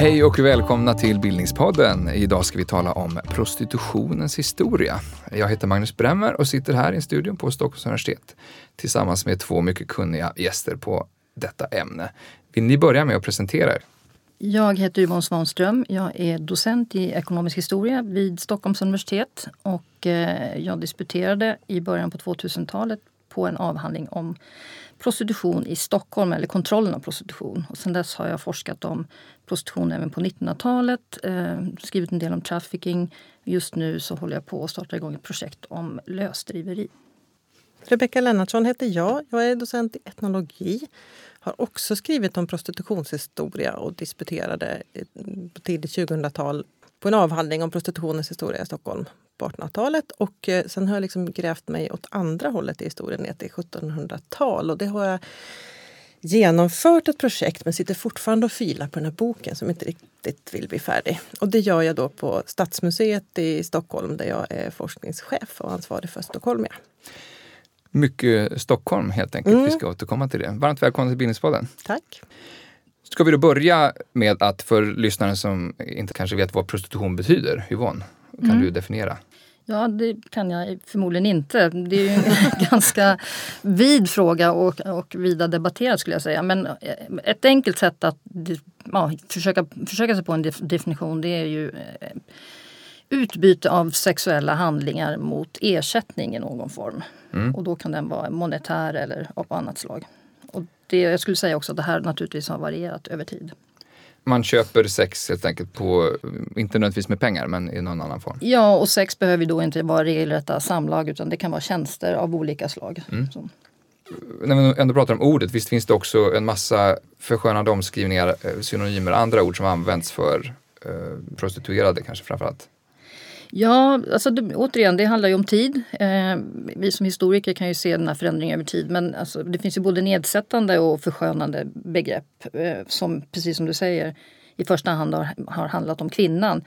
Hej och välkomna till Bildningspodden. Idag ska vi tala om prostitutionens historia. Jag heter Magnus Bremmer och sitter här i studion på Stockholms universitet tillsammans med två mycket kunniga gäster på detta ämne. Vill ni börja med att presentera er? Jag heter Yvonne Svanström. Jag är docent i ekonomisk historia vid Stockholms universitet och eh, jag disputerade i början på 2000-talet på en avhandling om prostitution i Stockholm, eller kontrollen av prostitution. Och sen dess har jag forskat om prostitution även på 1900-talet, eh, skrivit en del om trafficking. Just nu så håller jag på att starta igång ett projekt om lösdriveri. Rebecka Lennartsson heter jag. Jag är docent i etnologi. Har också skrivit om prostitutionshistoria och disputerade på tidigt 2000-tal på en avhandling om prostitutionens historia i Stockholm på 1800-talet. Och eh, sen har jag liksom grävt mig åt andra hållet i historien, ner till 1700-tal. Och det har jag genomfört ett projekt men sitter fortfarande och filar på den här boken som inte riktigt vill bli färdig. Och det gör jag då på Stadsmuseet i Stockholm där jag är forskningschef och ansvarig för Stockholmia. Mycket Stockholm helt enkelt. Mm. Vi ska återkomma till det. Varmt välkommen till Bildningspodden. Tack. Ska vi då börja med att för lyssnare som inte kanske vet vad prostitution betyder, Yvonne, kan mm. du definiera? Ja, det kan jag förmodligen inte. Det är ju en ganska vid fråga och, och vida debatterad skulle jag säga. Men eh, ett enkelt sätt att ja, försöka, försöka sig på en definition det är ju eh, utbyte av sexuella handlingar mot ersättning i någon form. Mm. Och då kan den vara monetär eller av annat slag. Och det, jag skulle säga också att det här naturligtvis har varierat över tid man köper sex helt enkelt på, inte nödvändigtvis med pengar, men i någon annan form. Ja, och sex behöver då inte vara regelrätta samlag utan det kan vara tjänster av olika slag. Mm. När vi ändå pratar om ordet, visst finns det också en massa förskönande omskrivningar, eh, synonymer, andra ord som används för eh, prostituerade kanske framförallt? Ja, alltså det, återigen, det handlar ju om tid. Eh, vi som historiker kan ju se den här förändringen över tid men alltså, det finns ju både nedsättande och förskönande begrepp eh, som, precis som du säger, i första hand har, har handlat om kvinnan.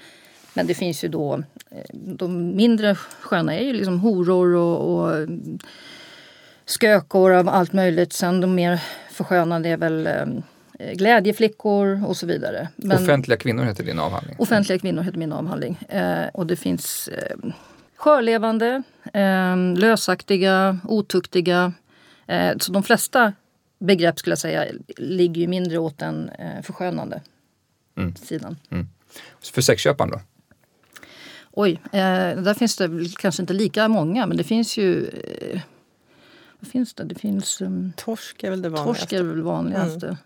Men det finns ju då, eh, de mindre sköna är ju liksom horor och, och skökor av allt möjligt. Sen de mer förskönande är väl eh, glädjeflickor och så vidare. Men offentliga kvinnor heter din avhandling. Offentliga kvinnor heter min avhandling. Eh, och det finns eh, skörlevande, eh, lösaktiga, otuktiga. Eh, så de flesta begrepp skulle jag säga ligger ju mindre åt den eh, förskönande mm. sidan. Mm. För sexköparen då? Oj, eh, där finns det kanske inte lika många men det finns ju eh, vad finns det? Det finns... Um, torsk är väl det vanligaste. Torsk är väl vanligaste. Mm.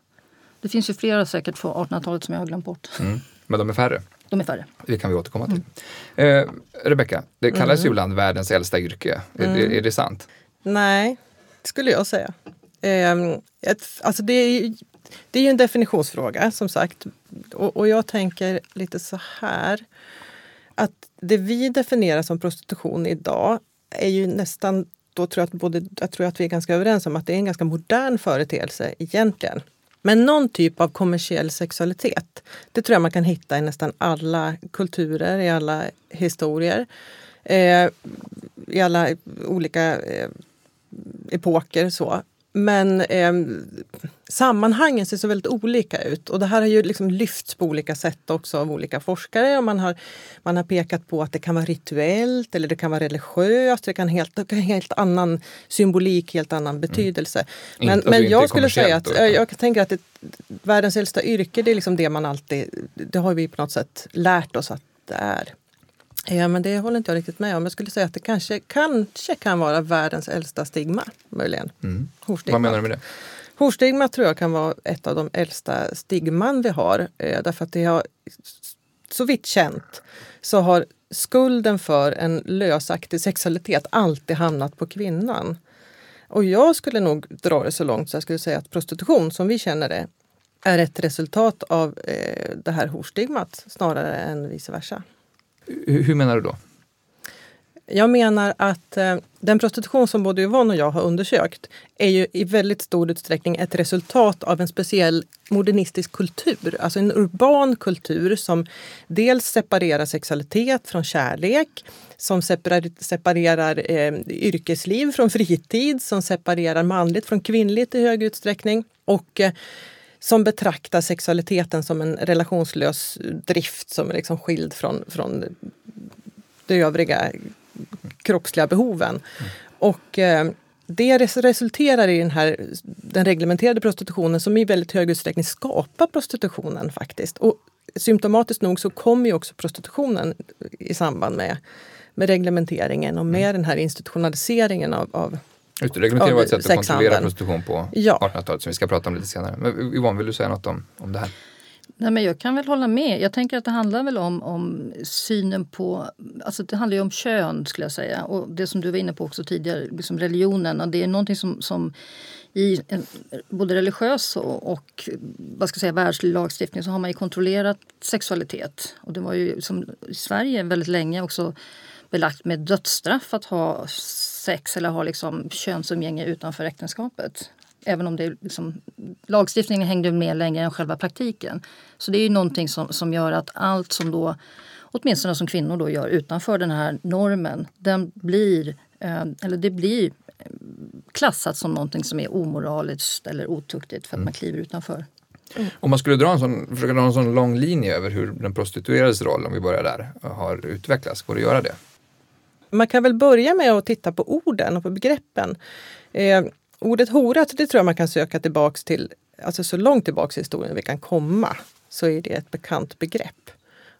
Det finns ju flera säkert från 1800-talet som jag har glömt bort. Mm. Men de är färre? De är färre. Det kan vi återkomma till. Mm. Eh, Rebecka, det kallas mm. ju ibland världens äldsta yrke. Är, mm. är, det sant? Nej, det skulle jag säga. Eh, ett, alltså det, är, det är ju en definitionsfråga som sagt. Och, och jag tänker lite så här. Att det vi definierar som prostitution idag är ju nästan då tror jag, att både, jag tror att vi är ganska överens om att det är en ganska modern företeelse egentligen. Men någon typ av kommersiell sexualitet, det tror jag man kan hitta i nästan alla kulturer, i alla historier. Eh, I alla olika eh, epoker. så. Men eh, sammanhangen ser så väldigt olika ut och det här har ju liksom lyfts på olika sätt också av olika forskare. Och man, har, man har pekat på att det kan vara rituellt eller det kan vara religiöst. Det kan helt, helt annan symbolik, helt annan betydelse. Mm. Men, men jag skulle säga att jag, jag tänker att det, världens äldsta yrke, det är liksom det man alltid... Det har vi på något sätt lärt oss att det är. Ja, men det håller inte jag riktigt med om. Jag skulle säga att det kanske, kanske kan vara världens äldsta stigma. Möjligen. Mm. Vad menar du med det? Horstigma tror jag kan vara ett av de äldsta stigman vi har. Eh, därför att det har, så vitt känt, så har skulden för en lösaktig sexualitet alltid hamnat på kvinnan. Och jag skulle nog dra det så långt så jag skulle säga att prostitution som vi känner det är ett resultat av eh, det här horstigmat snarare än vice versa. Hur menar du då? Jag menar att eh, den prostitution som både Yvonne och jag har undersökt är ju i väldigt stor utsträckning ett resultat av en speciell modernistisk kultur. Alltså en urban kultur som dels separerar sexualitet från kärlek, som separerar, separerar eh, yrkesliv från fritid, som separerar manligt från kvinnligt i hög utsträckning. Och eh, som betraktar sexualiteten som en relationslös drift som är liksom skild från, från de övriga kroppsliga behoven. Mm. Och eh, det resulterar i den här den reglementerade prostitutionen som i väldigt hög utsträckning skapar prostitutionen faktiskt. Och symptomatiskt nog så kommer ju också prostitutionen i samband med, med reglementeringen och med mm. den här institutionaliseringen av, av Just det, reglementering var ett sätt att kontrollera prostitution på ja. 1800-talet som vi ska prata om lite senare. Men Yvonne, vill du säga något om, om det här? Nej, men jag kan väl hålla med. Jag tänker att det handlar väl om, om synen på... Alltså det handlar ju om kön skulle jag säga. Och det som du var inne på också tidigare, liksom religionen. Och det är någonting som, som i en, både religiös och, och vad ska jag säga, världslig lagstiftning så har man ju kontrollerat sexualitet. Och det var ju som i Sverige väldigt länge också belagt med dödsstraff att ha sex eller ha liksom könsumgänge utanför äktenskapet. Även om det liksom, lagstiftningen hängde med längre än själva praktiken. Så det är ju någonting som, som gör att allt som då, åtminstone som kvinnor då gör utanför den här normen, den blir, eh, eller det blir eh, klassat som någonting som är omoraliskt eller otuktigt för att mm. man kliver utanför. Mm. Om man skulle dra en sån, försöka dra en sån lång linje över hur den prostituerades roll, om vi börjar där, har utvecklats, går det att göra det? Man kan väl börja med att titta på orden och på begreppen. Eh, ordet hora, det tror jag man kan söka tillbaks till, alltså så långt tillbaks i historien vi kan komma, så är det ett bekant begrepp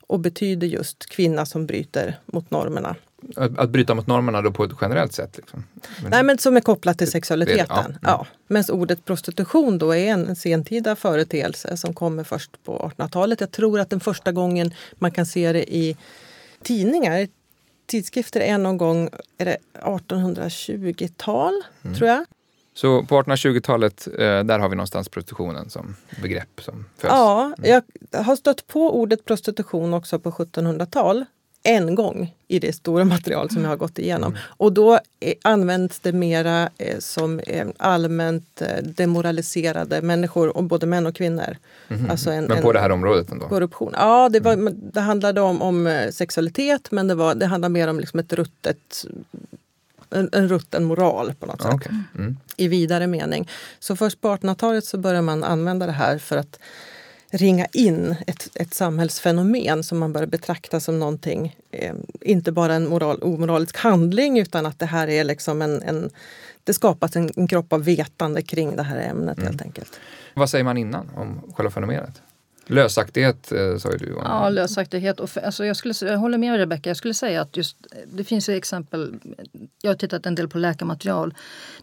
och betyder just kvinna som bryter mot normerna. Att, att bryta mot normerna då på ett generellt sätt? Liksom. Men, Nej, men som är kopplat till sexualiteten. Det, ja. ja. Medan ordet prostitution då är en sentida företeelse som kommer först på 1800-talet. Jag tror att den första gången man kan se det i tidningar, tidskrifter är någon gång är det 1820-tal, mm. tror jag. Så på 1820-talet, eh, där har vi någonstans prostitutionen som begrepp som föds. Ja, mm. jag har stött på ordet prostitution också på 1700-tal. En gång i det stora material som jag har gått igenom. Mm. Och då används det mera eh, som eh, allmänt demoraliserade människor, och både män och kvinnor. Mm. Alltså en, men på det här området ändå? Korruption. Ja, det, var, mm. det handlade om, om sexualitet men det, var, det handlade mer om liksom ett ruttet en, en rutten moral på något sätt. Okay. Mm. I vidare mening. Så först på 1800-talet så börjar man använda det här för att ringa in ett, ett samhällsfenomen som man börjar betrakta som någonting, eh, inte bara en moral, omoralisk handling utan att det här är liksom en, en det skapas en, en kropp av vetande kring det här ämnet mm. helt enkelt. Vad säger man innan om själva fenomenet? Lösaktighet eh, sa ju du. Ja, lösaktighet. Och för, alltså jag, skulle, jag håller med Rebecka. Jag skulle säga att just, det finns exempel, jag har tittat en del på läkarmaterial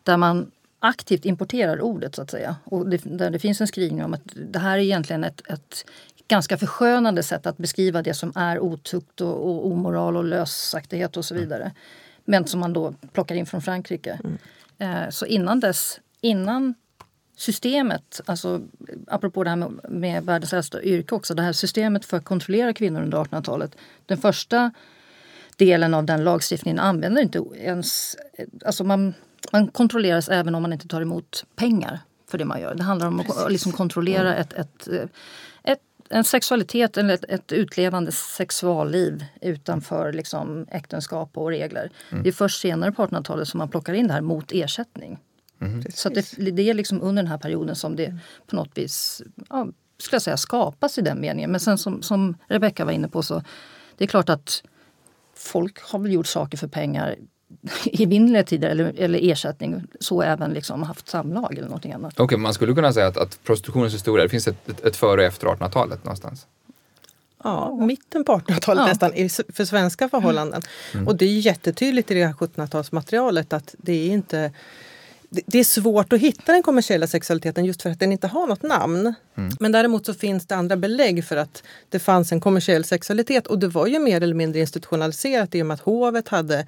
där man aktivt importerar ordet så att säga. Och det, där det finns en skrivning om att det här är egentligen ett, ett ganska förskönande sätt att beskriva det som är otukt och, och omoral och lösaktighet och så mm. vidare. Men som man då plockar in från Frankrike. Mm. Eh, så innan dess, innan systemet, alltså apropå det här med, med världens äldsta yrke också, det här systemet för att kontrollera kvinnor under 1800-talet. Den första delen av den lagstiftningen använder inte ens, alltså man, man kontrolleras även om man inte tar emot pengar för det man gör. Det handlar om att liksom kontrollera ett, ett, ett, en sexualitet eller ett, ett utlevande sexualliv utanför liksom äktenskap och regler. Mm. Det är först senare på 1800-talet som man plockar in det här mot ersättning. Mm. Så det, det, är liksom under den här perioden som det på något vis ja, skulle jag säga, skapas i den meningen. Men sen som, som Rebecka var inne på så det är klart att folk har väl gjort saker för pengar i mindre tider eller, eller ersättning. Så även liksom haft samlag eller någonting annat. Okej, okay, man skulle kunna säga att, att prostitutionens historia, det finns ett, ett, ett före och efter 1800-talet någonstans? Ja, mitten på 1800-talet ja. nästan för svenska förhållanden. Mm. Och det är jättetydligt i det här 1700-talsmaterialet att det är inte det är svårt att hitta den kommersiella sexualiteten just för att den inte har något namn. Mm. Men däremot så finns det andra belägg för att det fanns en kommersiell sexualitet och det var ju mer eller mindre institutionaliserat i och med att hovet hade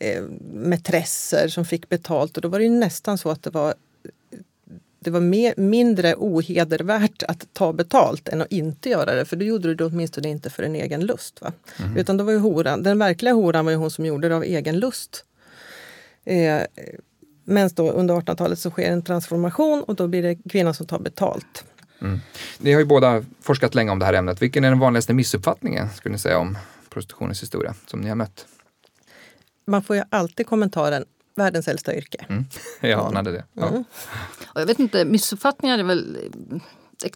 eh, mätresser som fick betalt och då var det nästan så att det var det var mer, mindre ohedervärt att ta betalt än att inte göra det. För då gjorde du det åtminstone inte för en egen lust. Va? Mm. Utan då var ju horan, den verkliga horan var ju hon som gjorde det av egen lust. Eh, men då under 1800-talet så sker en transformation och då blir det kvinnan som tar betalt. Mm. Ni har ju båda forskat länge om det här ämnet. Vilken är den vanligaste missuppfattningen skulle ni säga om prostitutionens historia som ni har mött? Man får ju alltid kommentaren världens äldsta yrke. Mm. Jag anade det. Ja. Mm. Jag vet inte, missuppfattningar är väl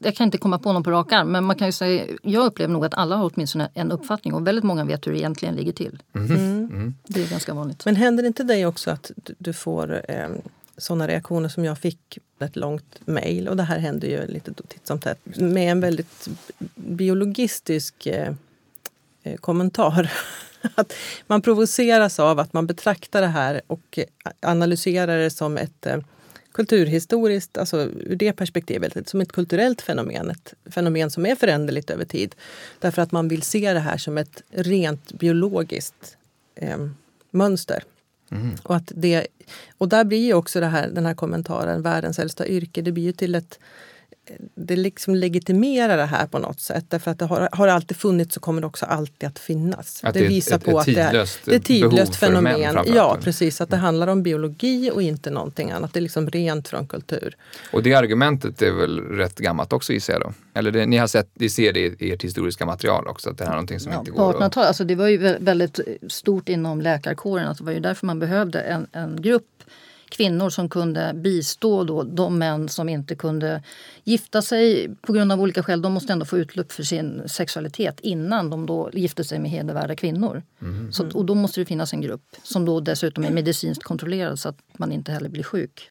jag kan inte komma på någon på rak arm, men man kan ju säga, jag upplever nog att alla har åtminstone en uppfattning och väldigt många vet hur det egentligen ligger till. Mm. Mm. Det är ganska vanligt. Men händer det inte dig också att du får eh, sådana reaktioner som jag fick ett långt mejl och det här händer ju lite titt som tätt med en väldigt biologistisk eh, eh kommentar. att man provoceras av att man betraktar det här och analyserar det som ett eh, kulturhistoriskt, alltså ur det perspektivet, som ett kulturellt fenomen. Ett fenomen som är föränderligt över tid. Därför att man vill se det här som ett rent biologiskt eh, mönster. Mm. Och, att det, och där blir ju också det här, den här kommentaren, världens äldsta yrke, det blir ju till ett det liksom legitimerar det här på något sätt. Därför att det har, har alltid funnits och kommer det också alltid att finnas. Att det, det visar ett, på ett, att det är, det är ett tidlöst fenomen. Ja, precis. Att det handlar om biologi och inte någonting annat. Det är liksom rent från kultur. Och det argumentet är väl rätt gammalt också gissar jag då? Eller det, ni har sett, ni ser det i ert historiska material också, att det här är någonting som ja, inte går att... Alltså det var ju väldigt stort inom läkarkåren. Alltså det var ju därför man behövde en, en grupp kvinnor som kunde bistå då de män som inte kunde gifta sig på grund av olika skäl. De måste ändå få utlopp för sin sexualitet innan de då gifte sig med hedervärda kvinnor. Mm. Så, och då måste det finnas en grupp som då dessutom är medicinskt kontrollerad så att man inte heller blir sjuk.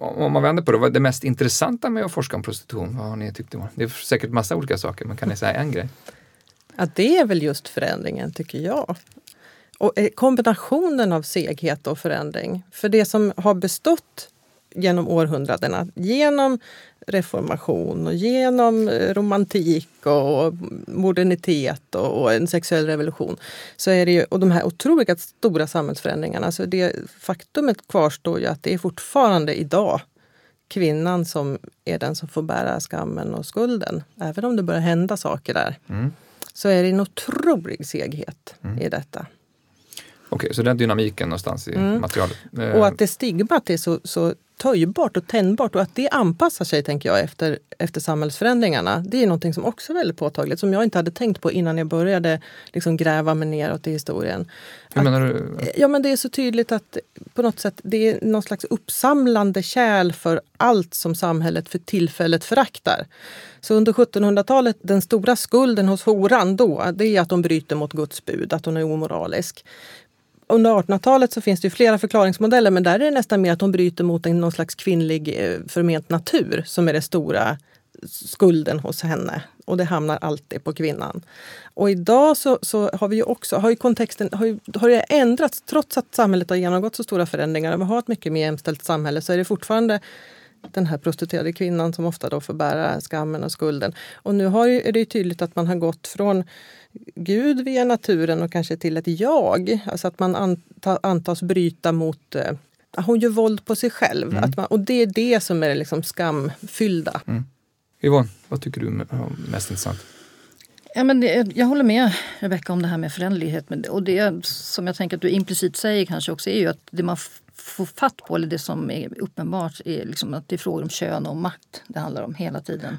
Om man vänder på det, vad är det mest intressanta med att forska om prostitution? Vad har ni tyckt om? Det är säkert massa olika saker, men kan ni säga en grej? Ja, det är väl just förändringen, tycker jag. Och eh, kombinationen av seghet och förändring. För det som har bestått genom århundradena, genom reformation och genom eh, romantik och modernitet och en sexuell revolution. Så är det ju, och de här otroligt stora samhällsförändringarna, så det faktumet kvarstår ju att det är fortfarande idag kvinnan som är den som får bära skammen och skulden. Även om det börjar hända saker där. Mm. Så är det en otrolig seghet mm. i detta. Okej, så den dynamiken någonstans i mm. materialet. Och att det stigmat är så, så töjbart och tändbart och att det anpassar sig tänker jag efter, efter samhällsförändringarna. Det är någonting som också är väldigt påtagligt som jag inte hade tänkt på innan jag började liksom gräva mig neråt i historien. Hur menar du? Ja men det är så tydligt att på något sätt det är någon slags uppsamlande kärl för allt som samhället för tillfället föraktar. Så under 1700-talet, den stora skulden hos horan då, det är att de bryter mot Guds bud, att hon är omoralisk under 1800-talet så finns det flera förklaringsmodeller men där är det nästan mer att hon bryter mot en, någon slags kvinnlig eh, förment natur som är den stora skulden hos henne. Och det hamnar alltid på kvinnan. Och idag så, så har vi ju också, har ju kontexten har, ju, har ju ändrats trots att samhället har genomgått så stora förändringar och vi har ett mycket mer jämställt samhälle så är det fortfarande den här prostituerade kvinnan som ofta då får bära skammen och skulden. Och nu har ju, är det tydligt att man har gått från Gud via naturen och kanske till ett jag. Alltså att man anta, antas bryta mot eh, hon gör våld på sig själv. Mm. Att man, och det är det som är liksom skamfyllda. Mm. Yvonne, vad tycker du är mest intressant? Ja, men det, jag håller med Rebecka om det här med föränderlighet. Och det som jag tänker att du implicit säger kanske också är ju att det man får fatt på, eller det som är uppenbart, är liksom att det är frågor om kön och makt det handlar om hela tiden.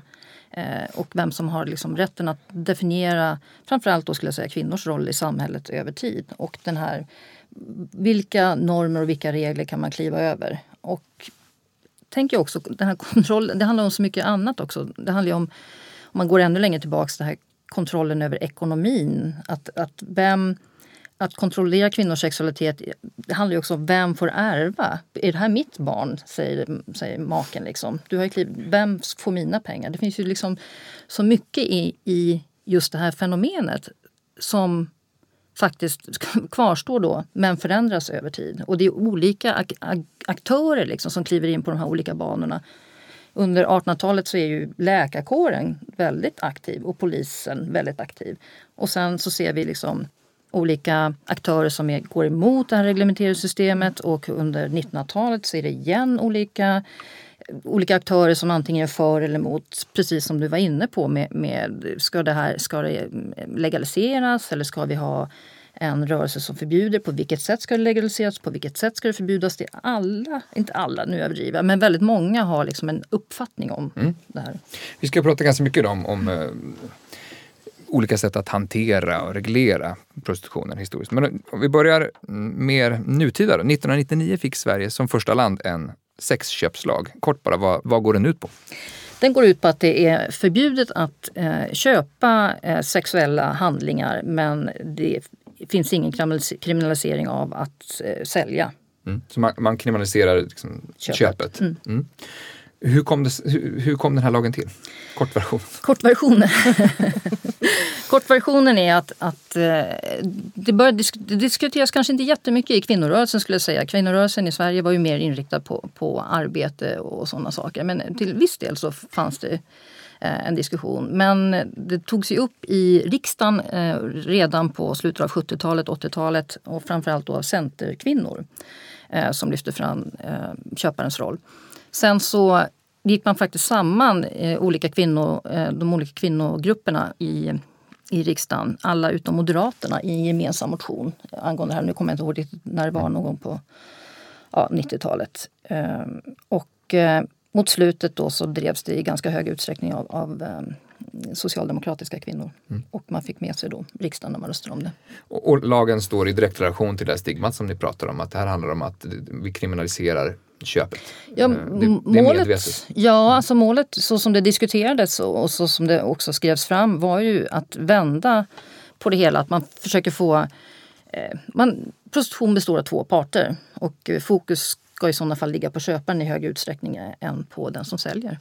Eh, och vem som har liksom rätten att definiera framförallt då skulle jag säga kvinnors roll i samhället över tid. Och den här, vilka normer och vilka regler kan man kliva över? Och tänker jag också, den här kontrollen, det handlar om så mycket annat också. Det handlar om, om man går ännu längre tillbaks, den här kontrollen över ekonomin. Att, att vem att kontrollera kvinnors sexualitet det handlar ju också om vem får ärva. Är det här mitt barn? Säger, säger maken. Liksom. Du har ju kliv, vem får mina pengar? Det finns ju liksom så mycket i, i just det här fenomenet som faktiskt kvarstår då men förändras över tid. Och det är olika ak aktörer liksom som kliver in på de här olika banorna. Under 1800-talet så är ju läkarkåren väldigt aktiv och polisen väldigt aktiv. Och sen så ser vi liksom olika aktörer som är, går emot det här reglementeringssystemet och under 1900-talet så är det igen olika olika aktörer som antingen är för eller emot, precis som du var inne på med, med ska det här ska det legaliseras eller ska vi ha en rörelse som förbjuder. På vilket sätt ska det legaliseras? På vilket sätt ska det förbjudas? Det är alla, inte alla, nu överdriver men väldigt många har liksom en uppfattning om mm. det här. Vi ska prata ganska mycket om, om uh, olika sätt att hantera och reglera prostitutionen historiskt. Men om vi börjar mer nutida. Då. 1999 fick Sverige som första land en sexköpslag. Kort bara, vad, vad går den ut på? Den går ut på att det är förbjudet att eh, köpa eh, sexuella handlingar men det finns ingen kriminalisering av att eh, sälja. Mm. Så man, man kriminaliserar liksom köpet? köpet. Mm. Mm. Hur, kom det, hur, hur, kom den här lagen till? Kortversion. Kortversionen. Kortversionen är att, att eh, det, började disk det diskuteras kanske inte jättemycket i kvinnorörelsen skulle jag säga. Kvinnorörelsen i Sverige var ju mer inriktad på, på arbete och sådana saker. Men till viss del så fanns det eh, en diskussion. Men det togs ju upp i riksdagen eh, redan på slutet av 70-talet, 80-talet och framförallt då av centerkvinnor som lyfte fram köparens roll. Sen så gick man faktiskt samman olika kvinnor, de olika kvinnogrupperna i, i riksdagen, alla utom Moderaterna, i en gemensam motion angående det här. Nu kommer jag inte ihåg riktigt när det var någon gång på ja, 90-talet. Och mot slutet då så drevs det i ganska hög utsträckning av, av um, socialdemokratiska kvinnor. Mm. Och man fick med sig då riksdagen när man röstade om det. Och, och, lagen står i direkt relation till det här stigmat som ni pratar om, att det här handlar om att vi kriminaliserar köpet. Ja, eh, målet, ja alltså målet så som det diskuterades och, och så som det också skrevs fram var ju att vända på det hela, att man försöker få eh, man, prostitution består av två parter och fokus ska i sådana fall ligga på köparen i högre utsträckning än på den som säljer.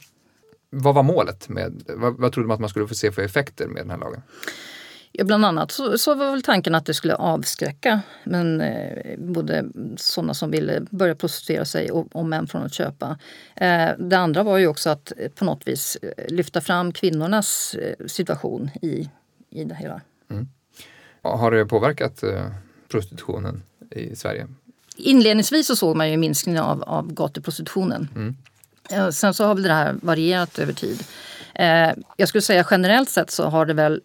Vad var målet? med Vad, vad trodde man att man skulle få se för effekter med den här lagen? Ja, bland annat så, så var väl tanken att det skulle avskräcka men, eh, både sådana som ville börja prostituera sig och, och män från att köpa. Eh, det andra var ju också att eh, på något vis eh, lyfta fram kvinnornas eh, situation i, i det hela. Mm. Har det påverkat eh, prostitutionen i Sverige? Inledningsvis så såg man ju en minskning av, av gatuprostitutionen. Mm. Sen så har väl det här varierat över tid. Eh, jag skulle säga generellt sett så har det väl eh,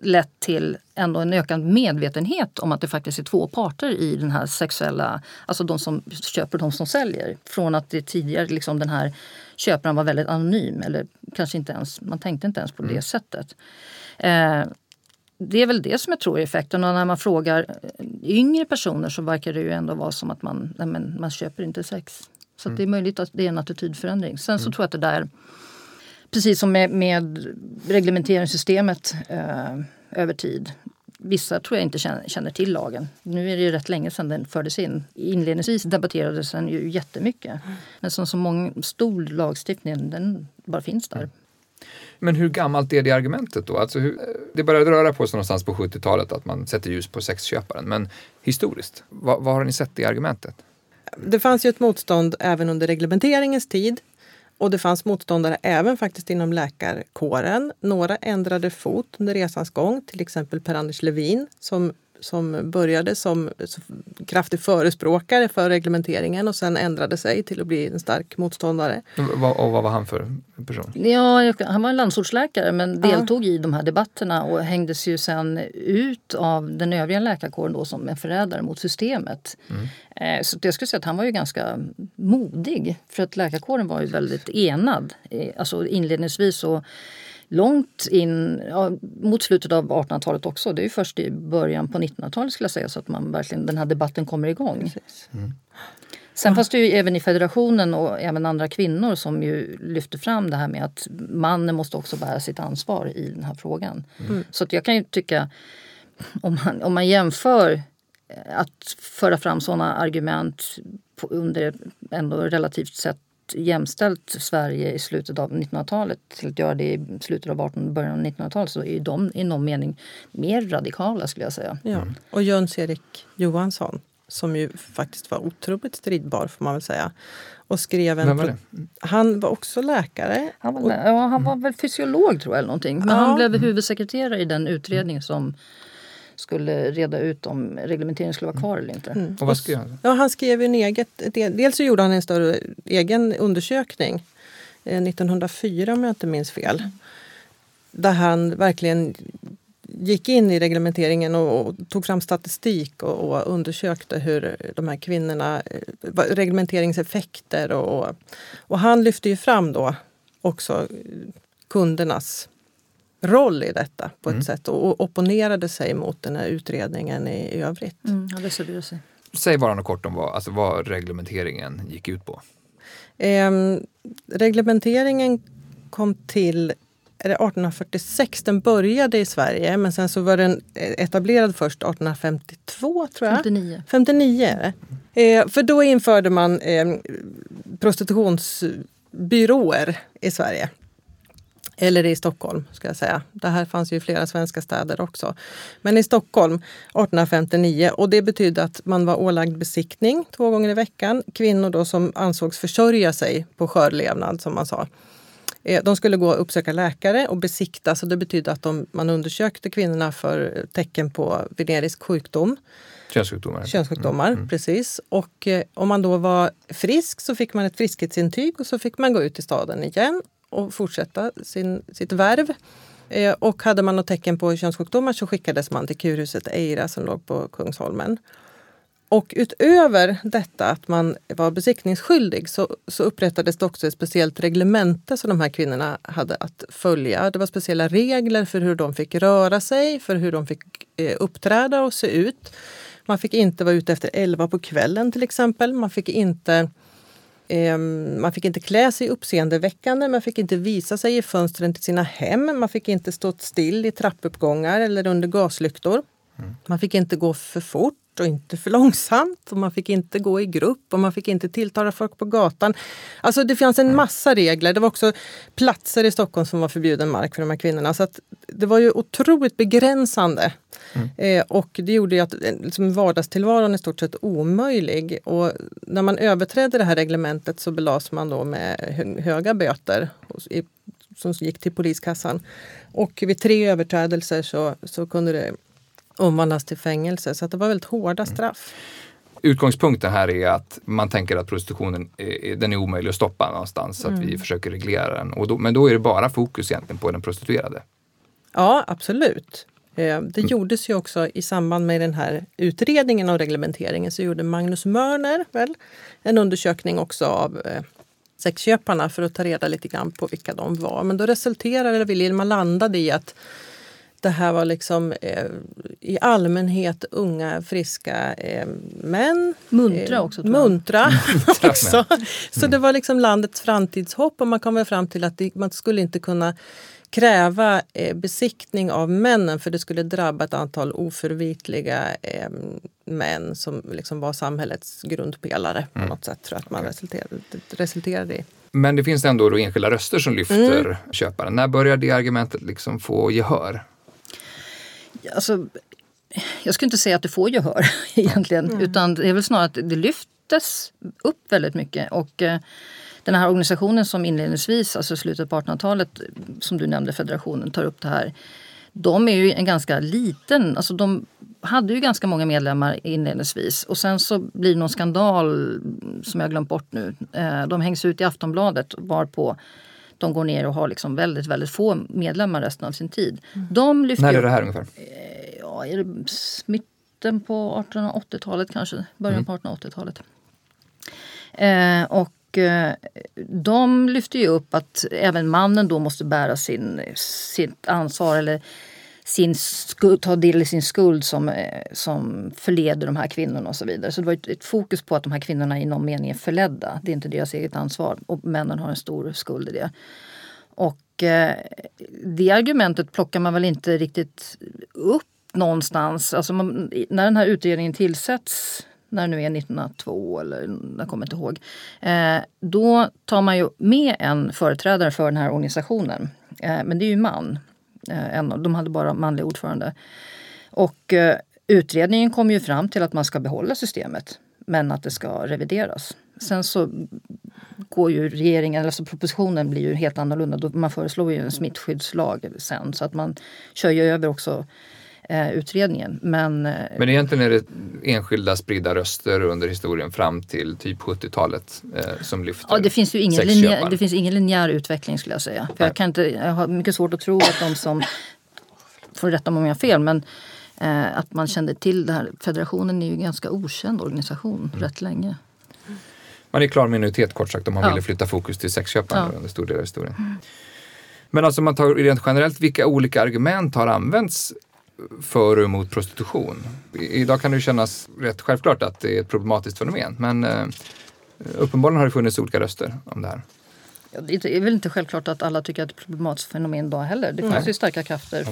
lett till ändå en ökad medvetenhet om att det faktiskt är två parter i den här sexuella, alltså de som köper och de som säljer. Från att det tidigare liksom den här köparen var väldigt anonym eller kanske inte ens, man tänkte inte ens på mm. det sättet. Eh, det är väl det som jag tror är effekten. Och när man frågar yngre personer så verkar det ju ändå vara som att man, nej men, man köper inte sex. Så mm. det är möjligt att det är en attitydförändring. Sen så mm. tror jag att det där, precis som med, med reglementeringssystemet eh, över tid. Vissa tror jag inte känner, känner, till lagen. Nu är det ju rätt länge sedan den fördes in. Inledningsvis debatterades den ju jättemycket. Men som så många, stor lagstiftning, den bara finns där. Men hur gammalt är det argumentet då? Alltså hur, det började röra på sig någonstans på 70-talet att man sätter ljus på sexköparen. Men historiskt, vad, vad har ni sett i argumentet? Det fanns ju ett motstånd även under reglementeringens tid. Och det fanns motståndare även faktiskt inom läkarkåren. Några ändrade fot under resans gång, till exempel Per-Anders Levin som som började som kraftig förespråkare för reglementeringen och sen ändrade sig till att bli en stark motståndare. Och vad var han för person? Ja, han var en landsortsläkare men deltog ja. i de här debatterna och hängdes ju sen ut av den övriga läkarkåren då som en förrädare mot systemet. Mm. Eh, så jag skulle säga att han var ju ganska modig för att läkarkåren var ju väldigt enad. Alltså inledningsvis så långt in, ja, mot slutet av 1800-talet också. Det är först i början på 1900-talet skulle jag säga så att man verkligen, den här debatten kommer igång. Mm. Sen fanns det ju även i federationen och även andra kvinnor som ju lyfte fram det här med att mannen måste också bära sitt ansvar i den här frågan. Mm. Så att jag kan ju tycka, om man, om man jämför att föra fram sådana argument på, under ändå relativt sett jämställt Sverige i slutet av 1900-talet till att göra det i slutet av 1800 början av 1900-talet så är de i någon mening mer radikala skulle jag säga. Ja. Mm. Och Jöns-Erik Johansson som ju faktiskt var otroligt stridbar får man väl säga. Och skrev en... Var? Han var också läkare. Han var, ja, han var väl fysiolog tror jag eller någonting. Men ja. han blev huvudsekreterare i den utredning som skulle reda ut om reglementeringen skulle vara kvar eller inte. Mm. Och vad skrev han? Ja, han skrev en eget, dels så gjorde han en större egen undersökning eh, 1904 om jag inte minns fel. Där han verkligen gick in i reglementeringen och, och tog fram statistik och, och, undersökte hur de här kvinnorna, eh, reglementeringseffekter och, och han lyfte ju fram då också kundernas roll i detta på ett mm. sätt och opponerade sig mot den här utredningen i övrigt. Mm, ja, det sig. Säg bara något kort om vad, alltså vad reglementeringen gick ut på. Eh, reglementeringen kom till är det 1846 den började i Sverige men sen så var den etablerad först 1852 tror jag. 59. 59 är det. Eh, för då införde man eh, prostitutionsbyråer i Sverige. Eller i Stockholm ska jag säga. Det här fanns ju i flera svenska städer också. Men i Stockholm 1859 och det betydde att man var ålagd besiktning två gånger i veckan. Kvinnor då som ansågs försörja sig på skörlevnad som man sa. Eh, de skulle gå och uppsöka läkare och besiktas och det betydde att de, man undersökte kvinnorna för tecken på venerisk sjukdom. Könssjukdomar. Könssjukdomar, mm. precis. Och eh, om man då var frisk så fick man ett friskhetsintyg och så fick man gå ut i staden igen och fortsätta sin, sitt värv. Eh, och hade man något tecken på könssjukdomar så skickades man till kurhuset Eira som låg på Kungsholmen. Och utöver detta att man var besiktningsskyldig så, så upprättades det också ett speciellt reglemente som de här kvinnorna hade att följa. Det var speciella regler för hur de fick röra sig, för hur de fick eh, uppträda och se ut. Man fick inte vara ute efter elva på kvällen till exempel. Man fick inte man fick inte klä sig uppseendeväckande, man fick inte visa sig i fönstren till sina hem, man fick inte stå still i trappuppgångar eller under gaslyktor. Mm. Man fick inte gå för fort och inte för långsamt. Och man fick inte gå i grupp och man fick inte tilltala folk på gatan. Alltså det fanns en massa regler. Det var också platser i Stockholm som var förbjuden mark för de här kvinnorna. Så att det var ju otroligt begränsande. Mm. Eh, och det gjorde ju att eh, liksom, vardagstillvaron i stort sett omöjlig. Och när man överträdde det här reglementet så belades man då med höga böter i, som gick till poliskassan. Och vid tre överträdelser så, så kunde det omvandlas till fängelse. Så det var väldigt hårda mm. straff. Utgångspunkten här är att man tänker att prostitutionen är, den är omöjlig att stoppa någonstans. Så att mm. vi försöker reglera den. Och då, men då är det bara fokus egentligen på den prostituerade. Ja, absolut. Eh, det mm. gjordes ju också i samband med den här utredningen av reglementeringen så gjorde Magnus Mörner väl, en undersökning också av eh, sexköparna för att ta reda lite grann på vilka de var. Men då resulterade det, man landade i att det här var liksom eh, i allmänhet unga, friska eh, män. Muntra också. Eh, muntra också. Så det var liksom landets framtidshopp och man kom väl fram till att det, man skulle inte kunna kräva eh, besiktning av männen för det skulle drabba ett antal oförvitliga eh, män som liksom var samhällets grundpelare på mm. något sätt. tror jag att man resulterade, resulterade i. Men det finns ändå då enskilda röster som lyfter mm. köparen. När börjar det argumentet liksom få gehör? Alltså, jag skulle inte säga att det får gehör egentligen. Mm. Utan det är väl snarare att det lyftes upp väldigt mycket. Och eh, den här organisationen som inledningsvis, alltså slutet på 1800-talet, som du nämnde, federationen, tar upp det här. De är ju en ganska liten, alltså de hade ju ganska många medlemmar inledningsvis och sen så blir det någon skandal som jag glömt bort nu. Eh, de hängs ut i Aftonbladet varpå de går ner och har liksom väldigt, väldigt få medlemmar resten av sin tid. Mm. De lyfter När är det här ungefär? Eh, ja, är det mitten på 1880-talet kanske, början mm. på 1880-talet. Eh, och eh, de lyfter ju upp att även mannen då måste bära sin, sitt ansvar eller sin skuld, ta del i sin skuld som, eh, som förleder de här kvinnorna och så vidare. Så det var ett, ett, fokus på att de här kvinnorna i någon mening är förledda. Det är inte deras eget ansvar och männen har en stor skuld i det. Och eh, det argumentet plockar man väl inte riktigt upp någonstans. Alltså man, när den här utredningen tillsätts när det nu är 1902 eller jag kommer inte ihåg. Eh, då tar man ju med en företrädare för den här organisationen. Eh, men det är ju man. Eh, en, de hade bara manlig ordförande. Och eh, utredningen kom ju fram till att man ska behålla systemet men att det ska revideras. Sen så går ju regeringen, alltså propositionen blir ju helt annorlunda. Man föreslår ju en smittskyddslag sen så att man kör ju över också eh, utredningen. Men, eh, Men egentligen är det enskilda spridda röster under historien fram till typ 70-talet eh, som lyfter ja, det, finns ju ingen linjär, det finns ingen linjär utveckling skulle jag säga. För jag, kan inte, jag har mycket svårt att tro att de som, får rätta mig om jag har fel, men eh, att man kände till det här. Federationen är ju en ganska okänd organisation Mm. rätt länge. Man är klar minoritet kort sagt om man Ja. ville flytta fokus till sexköparen Ja. under stor del av historien. Men alltså man tar rent generellt, vilka olika argument har använts för och emot prostitution? I- Idag kan det kännas rätt självklart att det är ett problematiskt fenomen men eh, uppenbarligen har det funnits olika röster om det här. Ja, Det är väl inte självklart att alla tycker att det är ett problematiskt fenomen idag heller. Det finns Nej. ju starka krafter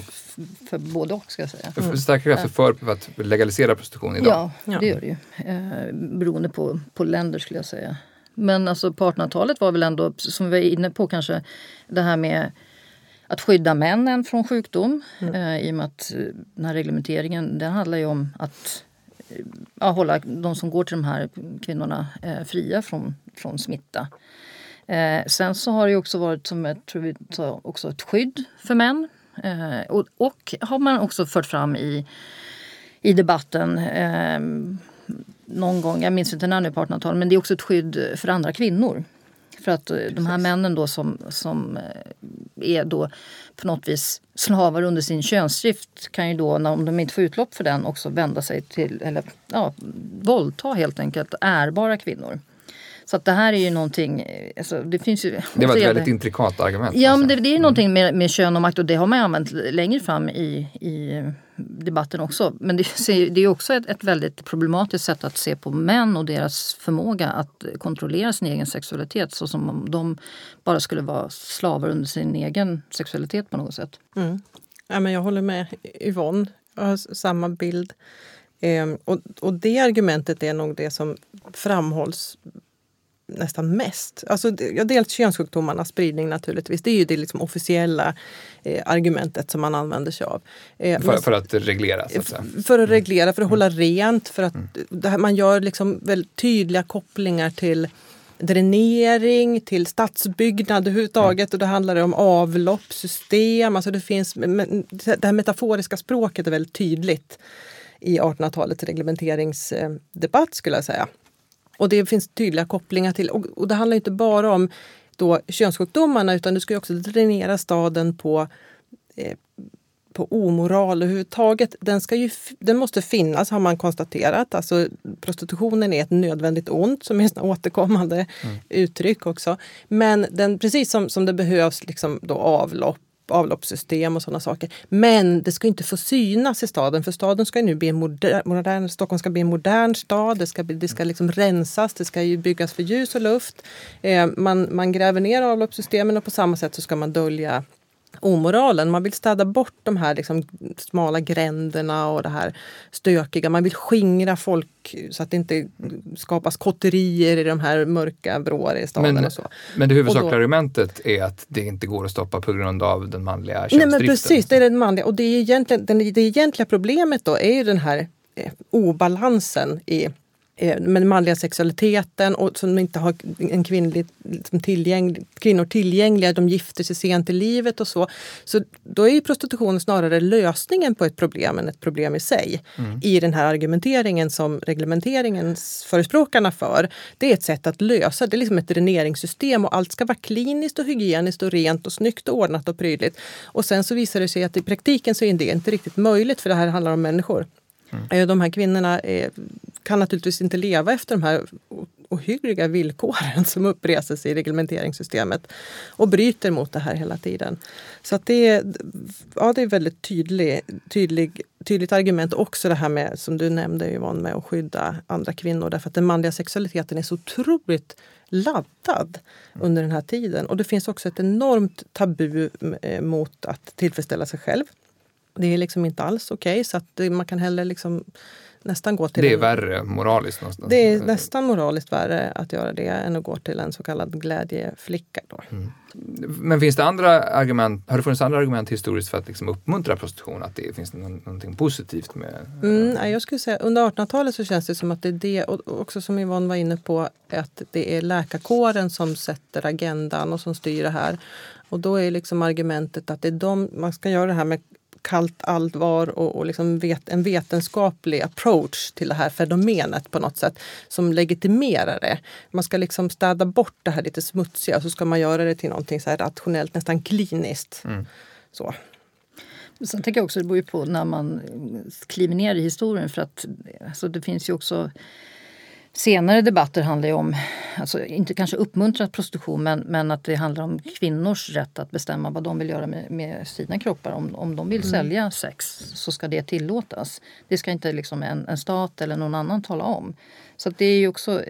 för både och ska jag säga. Mm. Starka krafter för för att legalisera prostitution idag. Ja, Ja. det gör det ju. Eh, beroende på, på länder skulle jag säga. Men alltså på 1800-talet var väl ändå, som vi var inne på kanske, det här med att skydda männen från sjukdom. Eh, I och med att eh, den här reglementeringen den handlar ju om att eh, ja, hålla de som går till de här kvinnorna eh, fria från, från smitta. Eh, sen så har det också varit som jag tror vi också ett skydd för män. Eh, och, och har man också fört fram i, i debatten eh, någon gång, jag minns inte när nu på 1800-talet, men det är också ett skydd för andra kvinnor. För att eh, de här männen då som, som eh, är då på något vis slavar under sin könsdrift kan ju då, om de inte får utlopp för den, också vända sig till, eller ja, våldta helt enkelt ärbara kvinnor. Så att det här är ju någonting, eh, alltså det finns ju... Det var ett det- väldigt intrikat argument. Ja, alltså. men det, det är någonting med, med kön och makt och det har man ju använt längre fram i, i debatten också. Men det, det är också ett, ett väldigt problematiskt sätt att se på män och deras förmåga att kontrollera sin egen sexualitet så som om de bara skulle vara slavar under sin egen sexualitet på något sätt. Mm. Ja, men jag håller med Yvonne. Jag har samma bild. Ehm, och, och det argumentet är nog det som framhålls nästan mest. Alltså, det- ja, dels könssjukdomarnas spridning naturligtvis. Det är ju det liksom officiella eh, argumentet som man använder sig av. Eh, för, men- för att reglera så att säga. för att reglera, för att hålla rent. För att det här, man gör liksom väldigt tydliga kopplingar till dränering, till stadsbyggnad överhuvudtaget. Och det handlar om avloppssystem. Alltså det, finns, det här metaforiska språket är väldigt tydligt i 1800-talets reglementeringsdebatt skulle jag säga. Och det finns tydliga kopplingar till, och, och det handlar inte bara om då könssjukdomarna utan du ska också dränera staden på eh, på omoral överhuvudtaget. Den, ska ju, den måste finnas har man konstaterat. Alltså, prostitutionen är ett nödvändigt ont som är ett återkommande uttryck också. Men den, precis som, som det behövs liksom då avlopp avloppssystem och sådana saker. Men det ska inte få synas i staden för staden ska ju nu bli en moder, modern, Stockholm ska bli en modern stad. Det ska, det ska liksom rensas, det ska ju byggas för ljus och luft. Eh, man, man gräver ner avloppssystemen och på samma sätt så ska man dölja omoralen. Man vill städa bort de här liksom smala gränderna och det här stökiga. Man vill skingra folk så att det inte skapas kotterier i de här mörka vrår i staden Men, och så. men det huvudsakliga då- argumentet är att det inte går att stoppa på grund av den manliga Nej könsdriften. men precis, det är den manliga. Och det, är egentligen, den, det egentliga problemet då är ju den här eh, obalansen i med den manliga sexualiteten och som inte har en kvinnlig, liksom tillgänglig, kvinnor tillgängliga, de gifter sig sent i livet och så. Så då är prostitution snarare lösningen på ett problem än ett problem i sig. I den här argumenteringen som reglementeringens förespråkarna för. Det är ett sätt att lösa, det är liksom ett dräneringssystem och allt ska vara kliniskt och hygieniskt och rent och snyggt och ordnat och prydligt. Och sen så visar det sig att i praktiken så är det inte riktigt möjligt för det här handlar om människor. Eh, De här kvinnorna eh, kan naturligtvis inte leva efter de här ohyggliga villkoren som uppreses i reglementeringssystemet och bryter mot det här hela tiden. Så att det, är, ja, det är väldigt tydlig, tydlig, tydligt argument. Också det här med, som du nämnde Yvonne, med att skydda andra kvinnor. Därför att den manliga sexualiteten är så otroligt laddad under den här tiden. Och det finns också ett enormt tabu eh, mot att tillfredsställa sig själv. Det är liksom inte alls okej, så att det, man kan heller liksom nästan gå till... Det är en- värre moraliskt någonstans. det är nästan moraliskt värre att göra det än att gå till en så kallad glädjeflicka. Då. Men finns det andra argument, har det funnits andra argument historiskt för att liksom uppmuntra prostitution? Att det finns någon, någonting positivt med... Mm, nej, jag skulle säga under 1800-talet så känns det som att det är det, och också som Yvonne var inne på, att det är läkarkåren som sätter agendan och som styr det här. Och då är liksom argumentet att det är de, man ska göra det här med kallt allvar och, och liksom vet, en vetenskaplig approach till det här fenomenet på något sätt som legitimerar det. Man ska liksom städa bort det här lite smutsiga och så ska man göra det till någonting så här rationellt, nästan kliniskt. Mm. Så. Sen tänker jag också, det beror ju på när man kliver ner i historien för att alltså, det finns ju också senare debatter handlar ju om, alltså inte kanske uppmuntrat prostitution men, men att det handlar om kvinnors rätt att bestämma vad de vill göra med, med sina kroppar. Om, om de vill mm. sälja sex så ska det tillåtas. Det ska inte liksom en, en stat eller någon annan tala om. Så det är ju också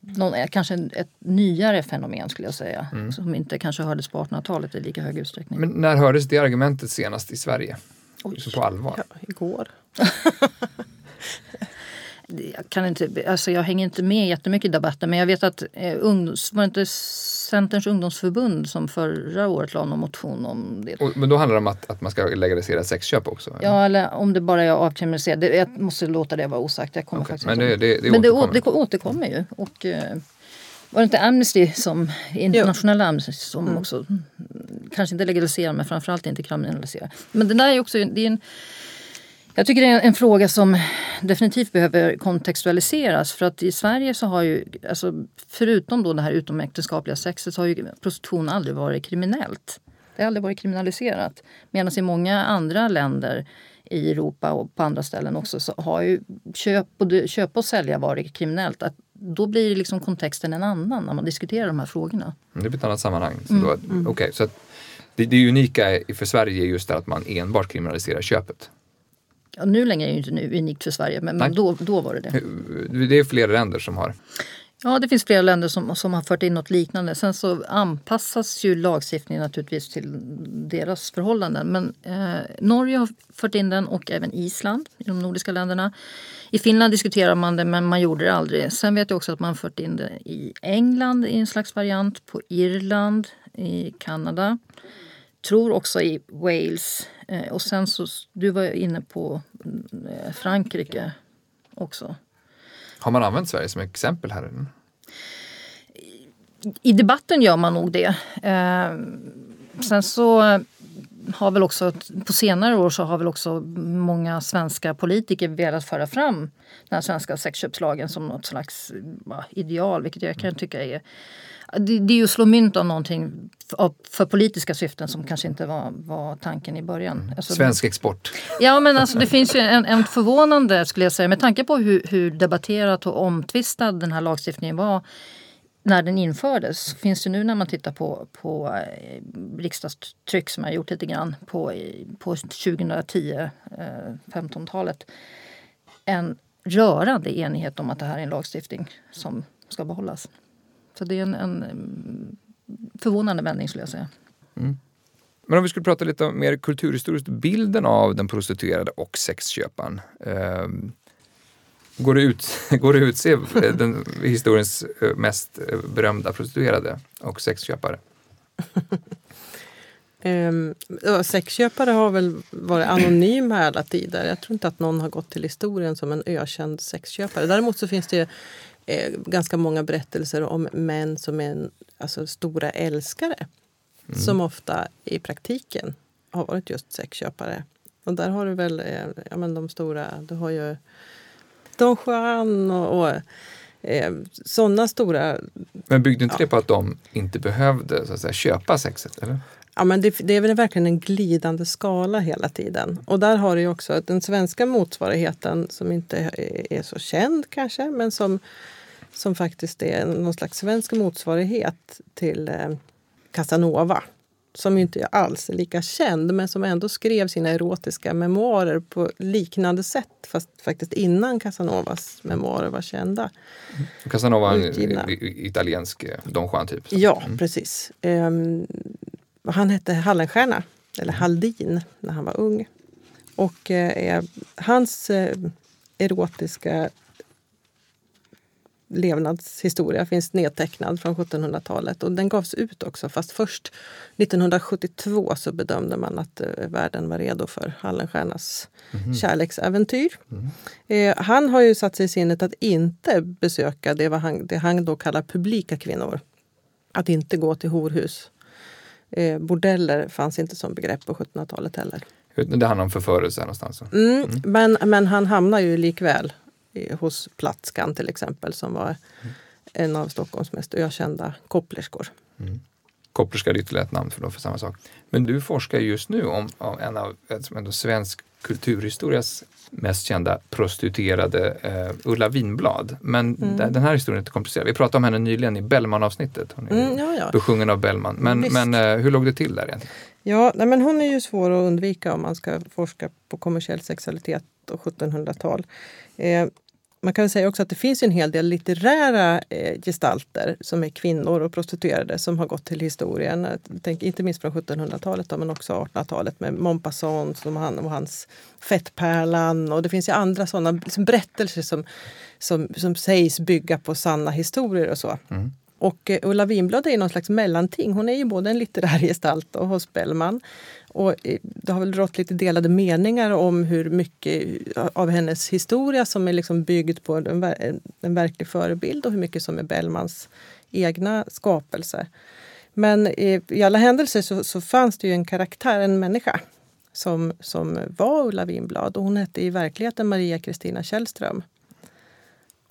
någon, kanske ett nyare fenomen skulle jag säga. Mm. Som inte kanske hördes på 1800-talet i lika hög utsträckning. Men när hördes det argumentet senast i Sverige? Oj. På allvar? Ja, igår. jag, kan inte, alltså jag hänger inte med jättemycket i debatten men jag vet att eh, ungdoms, var det inte Centerns ungdomsförbund som förra året la någon motion om det. Och, men då handlar det om att, att man ska legalisera sexköp också? Eller? Ja, eller om det bara är avkriminaliserat. Jag måste låta det vara osagt. Jag kommer okay, faktiskt men det, det, det, men återkommer. det, det återkommer ju. Och, eh, var det inte Amnesty, som, internationella Amnesty, som mm. också kanske inte legaliserar men framförallt inte kriminaliserar. Men det där är också det är en jag tycker det är en fråga som definitivt behöver kontextualiseras. För att i Sverige så har ju, alltså, förutom då det här utomäktenskapliga sexet, så har ju prostitution aldrig varit kriminellt. Det har aldrig varit kriminaliserat. Medan i många andra länder i Europa och på andra ställen också så har ju köp, både köpa och sälja varit kriminellt. Att då blir liksom kontexten en annan när man diskuterar de här frågorna. Det blir ett annat sammanhang. Så mm. mm. okay, så det, det unika för Sverige är just att man enbart kriminaliserar köpet. Ja, nu längre är det inte unikt för Sverige, men, men då, då var det det. Det är flera länder som har Ja, det finns flera länder som, som har fört in något liknande. Sen så anpassas ju lagstiftningen naturligtvis till deras förhållanden. Men eh, Norge har fört in den och även Island i de nordiska länderna. I Finland diskuterar man det men man gjorde det aldrig. Sen vet jag också att man fört in det i England i en slags variant, på Irland, i Kanada tror också i Wales. Eh, och sen så, du var inne på eh, Frankrike också. Har man använt Sverige som exempel här? I debatten gör man nog det. Eh, sen så har väl också på senare år så har väl också många svenska politiker velat föra fram den svenska sexköpslagen som något slags ideal, vilket jag kan tycka är det, det är ju att slå mynt av någonting för, för politiska syften som kanske inte var, var tanken i början. Alltså, Svensk export. Ja men alltså det finns ju en, en förvånande, skulle jag säga, med tanke på hur, hur debatterat och omtvistad den här lagstiftningen var när den infördes finns det nu när man tittar på, på eh, riksdagstryck som jag gjort lite grann på, på 2010, 15-talet eh, en rörande enighet om att det här är en lagstiftning som ska behållas. Så det är en, en förvånande vändning skulle jag säga. Mm. Men om vi skulle prata lite mer kulturhistoriskt, bilden av den prostituerade och sexköparen. Eh, går, det ut, går det att utse den historiens eh, mest eh, berömda prostituerade och sexköpare? Um, sexköpare har väl varit anonyma hela tiden. Jag tror inte att någon har gått till historien som en ökänd sexköpare. Däremot så finns det eh, ganska många berättelser om män som är alltså, stora älskare. Mm. Som ofta i praktiken har varit just sexköpare. Och där har du väl eh, ja, men de stora, du har ju Don Juan och, och eh, sådana stora... Men byggde inte ja. det på att de inte behövde så att säga, köpa sexet? Eller? Ja, men det, det, är väl verkligen en glidande skala hela tiden. Och där har du också den svenska motsvarigheten som inte är, är så känd kanske, men som, som faktiskt är någon slags svensk motsvarighet till eh, Casanova. Som inte alls är lika känd, men som ändå skrev sina erotiska memoarer på liknande sätt, fast faktiskt innan Casanovas memoarer var kända. Casanova en italiensk eh, Don Juan, typ? Ja, mm. precis. Um, han hette Hallenstierna, eller Haldin, när han var ung. Och eh, hans eh, erotiska levnadshistoria finns nedtecknad från 1700-talet. Och den gavs ut också, fast först 1972 så bedömde man att eh, världen var redo för Hallenstiernas mm. kärleksäventyr. Mm. Eh, han har ju satt sig i sinnet att inte besöka det, vad han, det han då kallar publika kvinnor. Att inte gå till horhus. Eh, bordeller fanns inte som begrepp på 1700-talet heller. Det handlar om förförelse någonstans. Mm, Men, men han hamnar ju likväl hos Platskan till exempel som var en av Stockholms mest ökända kopplerskor. Kopplerska är ytterligare ett namn för, då för samma sak. Men du forskar just nu om, om en av som ändå svensk kulturhistorias mest kända prostituerade eh, Ulla Vinblad. Men Mm. den- här historien är inte komplicerad. Vi pratade om henne nyligen i Bellman-avsnittet. Hon är Mm, ja, ja. besjungen av Bellman. Men, men eh, hur låg det till där egentligen? Ja, nej, men hon är ju svår att undvika om man ska forska på kommersiell sexualitet och 1700-tal. Eh, man kan säga också att det finns en hel del litterära eh, gestalter som är kvinnor och prostituerade som har gått till historien. Tänker inte minst från 1700-talet då, men också 1800-talet med Montpasson som han, och hans Fettpärlan. Och det finns ju andra sådana liksom berättelser som, som, som sägs bygga på sanna historier och så. Och eh, Ulla Winblad är någon slags mellanting. Hon är ju både en litterär gestalt och hos Bellman. Och eh, det har väl rått lite delade meningar om hur mycket av hennes historia som är liksom byggd på en, ver- en, verklig förebild och hur mycket som är Bellmans egna skapelser. Men i, i alla händelser så, så fanns det ju en karaktär, en människa som, som var Ulla Winblad och hon hette i verkligheten Maria Kristina Källström.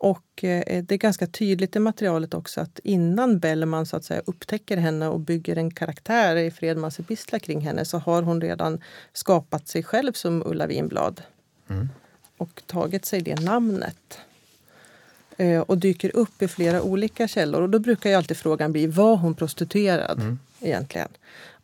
Och eh, det är ganska tydligt i materialet också att innan Bellman så att säga upptäcker henne och bygger en karaktär i Fredmans epistlar kring henne så har hon redan skapat sig själv som Ulla Winblad. Och tagit sig det namnet. Eh, och dyker upp i flera olika källor. Och då brukar ju alltid frågan bli, var hon prostituerad egentligen?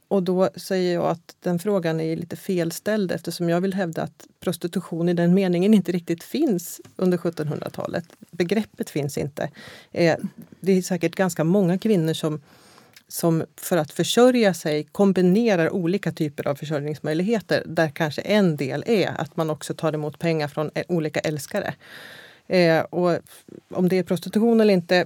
Och då säger jag att den frågan är lite felställd eftersom jag vill hävda att prostitution i den meningen inte riktigt finns under 1700-talet. Begreppet finns inte. Eh, det är säkert ganska många kvinnor som, som för att försörja sig kombinerar olika typer av försörjningsmöjligheter där kanske en del är att man också tar emot pengar från eh, olika älskare. Eh, och om det är prostitution eller inte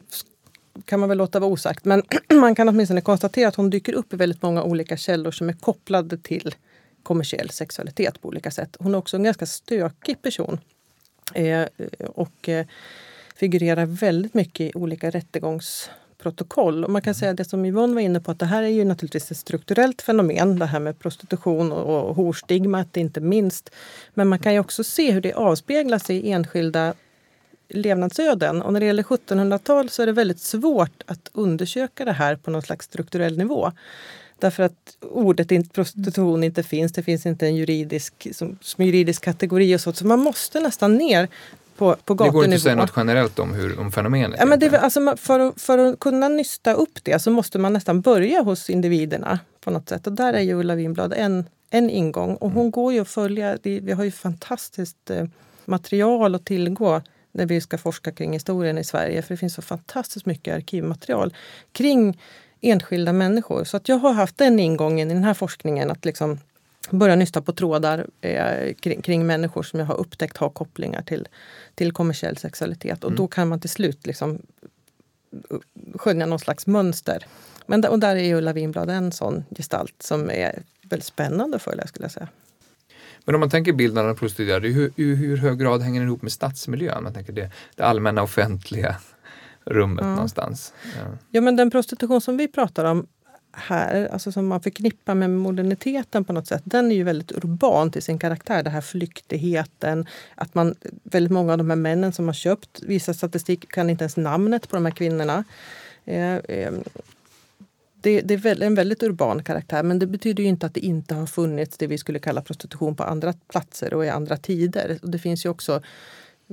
kan man väl låta vara osagt. Men man kan åtminstone konstatera att hon dyker upp i väldigt många olika källor som är kopplade till kommersiell sexualitet på olika sätt. Hon är också en ganska stökig person. Eh, och eh, figurerar väldigt mycket i olika rättegångsprotokoll. Och man kan säga det som Yvonne var inne på att det här är ju naturligtvis ett strukturellt fenomen. Det här med prostitution och, och horstigmat inte minst. Men man kan ju också se hur det avspeglas i enskilda levnadsöden. Och när det gäller 1700-tal så är det väldigt svårt att undersöka det här på någon slags strukturell nivå. Därför att ordet prostitution inte finns. Det finns inte en juridisk, som, som juridisk kategori och så. Så man måste nästan ner på, på Det går inte gatunivå. att säga något generellt om, hur, om fenomenet. Ja, men det, alltså, för, att, för att kunna nysta upp det så måste man nästan börja hos individerna på något sätt. Och där är ju Ulla Winblad en, en ingång. Och hon går ju att följa. Vi har ju fantastiskt eh, material att tillgå när vi ska forska kring historien i Sverige. För det finns så fantastiskt mycket arkivmaterial kring enskilda människor. Så att jag har haft den ingången i den här forskningen. att liksom börja nysta på trådar eh, kring, kring människor som jag har upptäckt har kopplingar till, till kommersiell sexualitet. Och då kan man till slut liksom uh, skönja någon slags mönster. Men, och där är ju Ulla Winblad en sån gestalt som är väldigt spännande att följa skulle jag säga. Men om man tänker bilden av den prostituerade, hur, i hur hög grad hänger den ihop med stadsmiljön? Man tänker det, det allmänna offentliga rummet någonstans. Ja. Ja, men den prostitution som vi pratar om här, alltså som man förknippar med moderniteten på något sätt, den är ju väldigt urban till sin karaktär. Den här flyktigheten, att man, väldigt många av de här männen som har köpt, vissa statistik kan inte ens namnet på de här kvinnorna. Eh, eh, det, det är en väldigt urban karaktär men det betyder ju inte att det inte har funnits det vi skulle kalla prostitution på andra platser och i andra tider. Och det finns ju också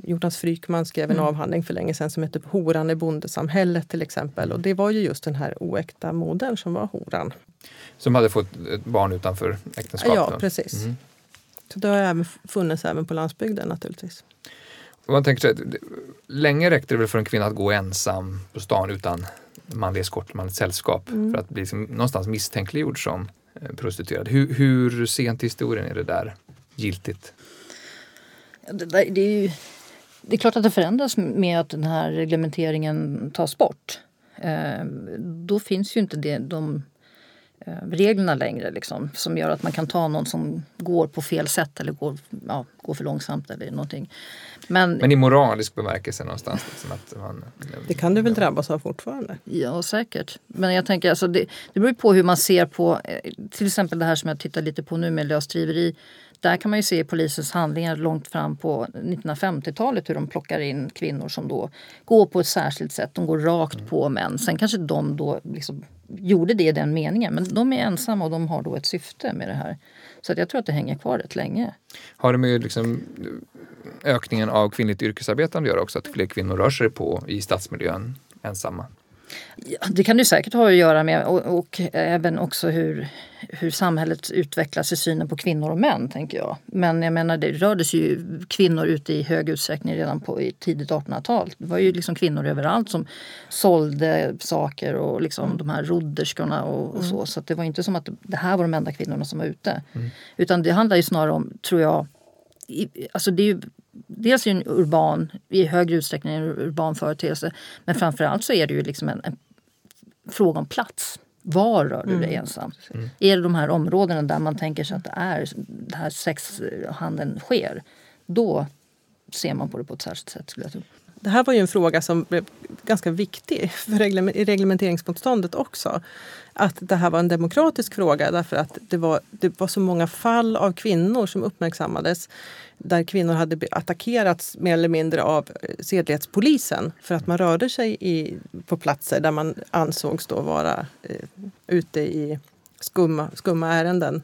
Jonas Frykman skrev en avhandling för länge sedan som heter Horan i bondesamhället till exempel. Och det var ju just den här oäkta modern som var horan. Som hade fått ett barn utanför äktenskap. Ja, precis. Mm. Så det har även funnits även på landsbygden naturligtvis. Och man tänker sig, länge räckte det väl för en kvinna att gå ensam på stan utan manlig eskort, manligt sällskap Mm. för att bli liksom någonstans misstänkliggjord som eh, prostituerad. Hur, hur sent i historien är det där giltigt? Det, där, det, är ju, det är klart att det förändras med att den här reglementeringen tas bort. Eh, då finns ju inte det, de reglerna längre liksom, som gör att man kan ta någon som går på fel sätt eller går, ja, går för långsamt eller någonting. Men, Men i moralisk bemärkelse någonstans. Liksom att man, Det kan du väl drabbas av fortfarande? Ja, säkert. Men jag tänker alltså det, det beror på hur man ser på eh, till exempel det här som jag tittar lite på nu med lösdriveri där kan man ju se i polisens handlingar långt fram på 1950-talet hur de plockar in kvinnor som då går på ett särskilt sätt. De går rakt Mm. på män. Sen kanske de då liksom gjorde det i den meningen men de är ensamma och de har då ett syfte med det här. Så att jag tror att det hänger kvar rätt länge. Har det med liksom eh, ökningen av kvinnligt yrkesarbetande att göra också? Att fler kvinnor rör sig på i stadsmiljön ensamma? Ja, det kan det säkert ha att göra med och, och även också hur, hur samhället utvecklas i synen på kvinnor och män. tänker jag. Men jag menar det rördes ju kvinnor ute i hög utsträckning redan på i tidigt 1800-tal. Det var ju liksom kvinnor överallt som sålde saker och liksom de här rodderskorna och, och så. Så att det var inte som att det här var de enda kvinnorna som var ute. Utan det handlar ju snarare om, tror jag, i, alltså det är ju, dels är en urban, i högre utsträckning en urban företeelse. Men framförallt så är det ju liksom en, en fråga om plats. Var rör du dig ensam? Är det de här områdena där man tänker sig att det är det här sexhandeln sker? Då ser man på det på ett särskilt sätt skulle jag tro. Det här var ju en fråga som blev ganska viktig för reglementeringsmotståndet också. Att det här var en demokratisk fråga därför att det var, det var så många fall av kvinnor som uppmärksammades där kvinnor hade attackerats mer eller mindre av eh, sedlighetspolisen för att man rörde sig i, på platser där man ansågs då vara eh, ute i skumma, skumma ärenden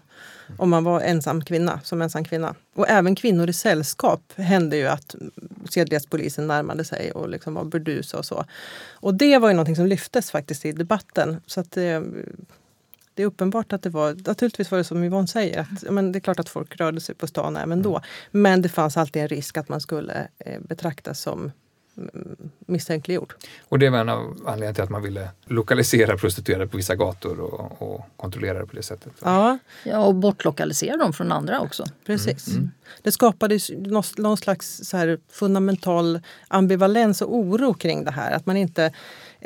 om man var ensam kvinna, som ensam kvinna. Och även kvinnor i sällskap hände ju att sedlighetspolisen närmade sig och liksom var burdusa och så. Och det var ju någonting som lyftes faktiskt i debatten. Så att eh, det är uppenbart att det var, naturligtvis var det som Yvonne säger, att men det är klart att folk rörde sig på stan även då. Men det fanns alltid en risk att man skulle eh, betraktas som mm, misstänkliggjord. Och det var en av anledningarna till att man ville lokalisera prostituerade på vissa gator och, och kontrollera det på det sättet. Ja, Ja, och bortlokalisera dem från andra också. Precis. Det skapades någon, någon slags så här fundamental ambivalens och oro kring det här. Att man inte,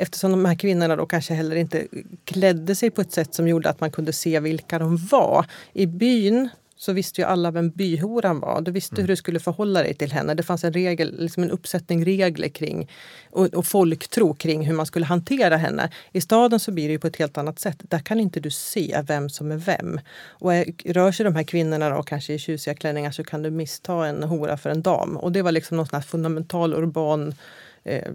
eftersom de här kvinnorna då kanske heller inte klädde sig på ett sätt som gjorde att man kunde se vilka de var. I byn så visste ju alla vem byhoran var. Du visste hur du skulle förhålla dig till henne. Det fanns en regel, liksom en uppsättning regler kring och, och folktro kring hur man skulle hantera henne. I staden så blir det ju på ett helt annat sätt. Där kan inte du se vem som är vem. Och rör sig de här kvinnorna då kanske i tjusiga klänningar så kan du missta en hora för en dam. Och det var liksom någon fundamental urban eh,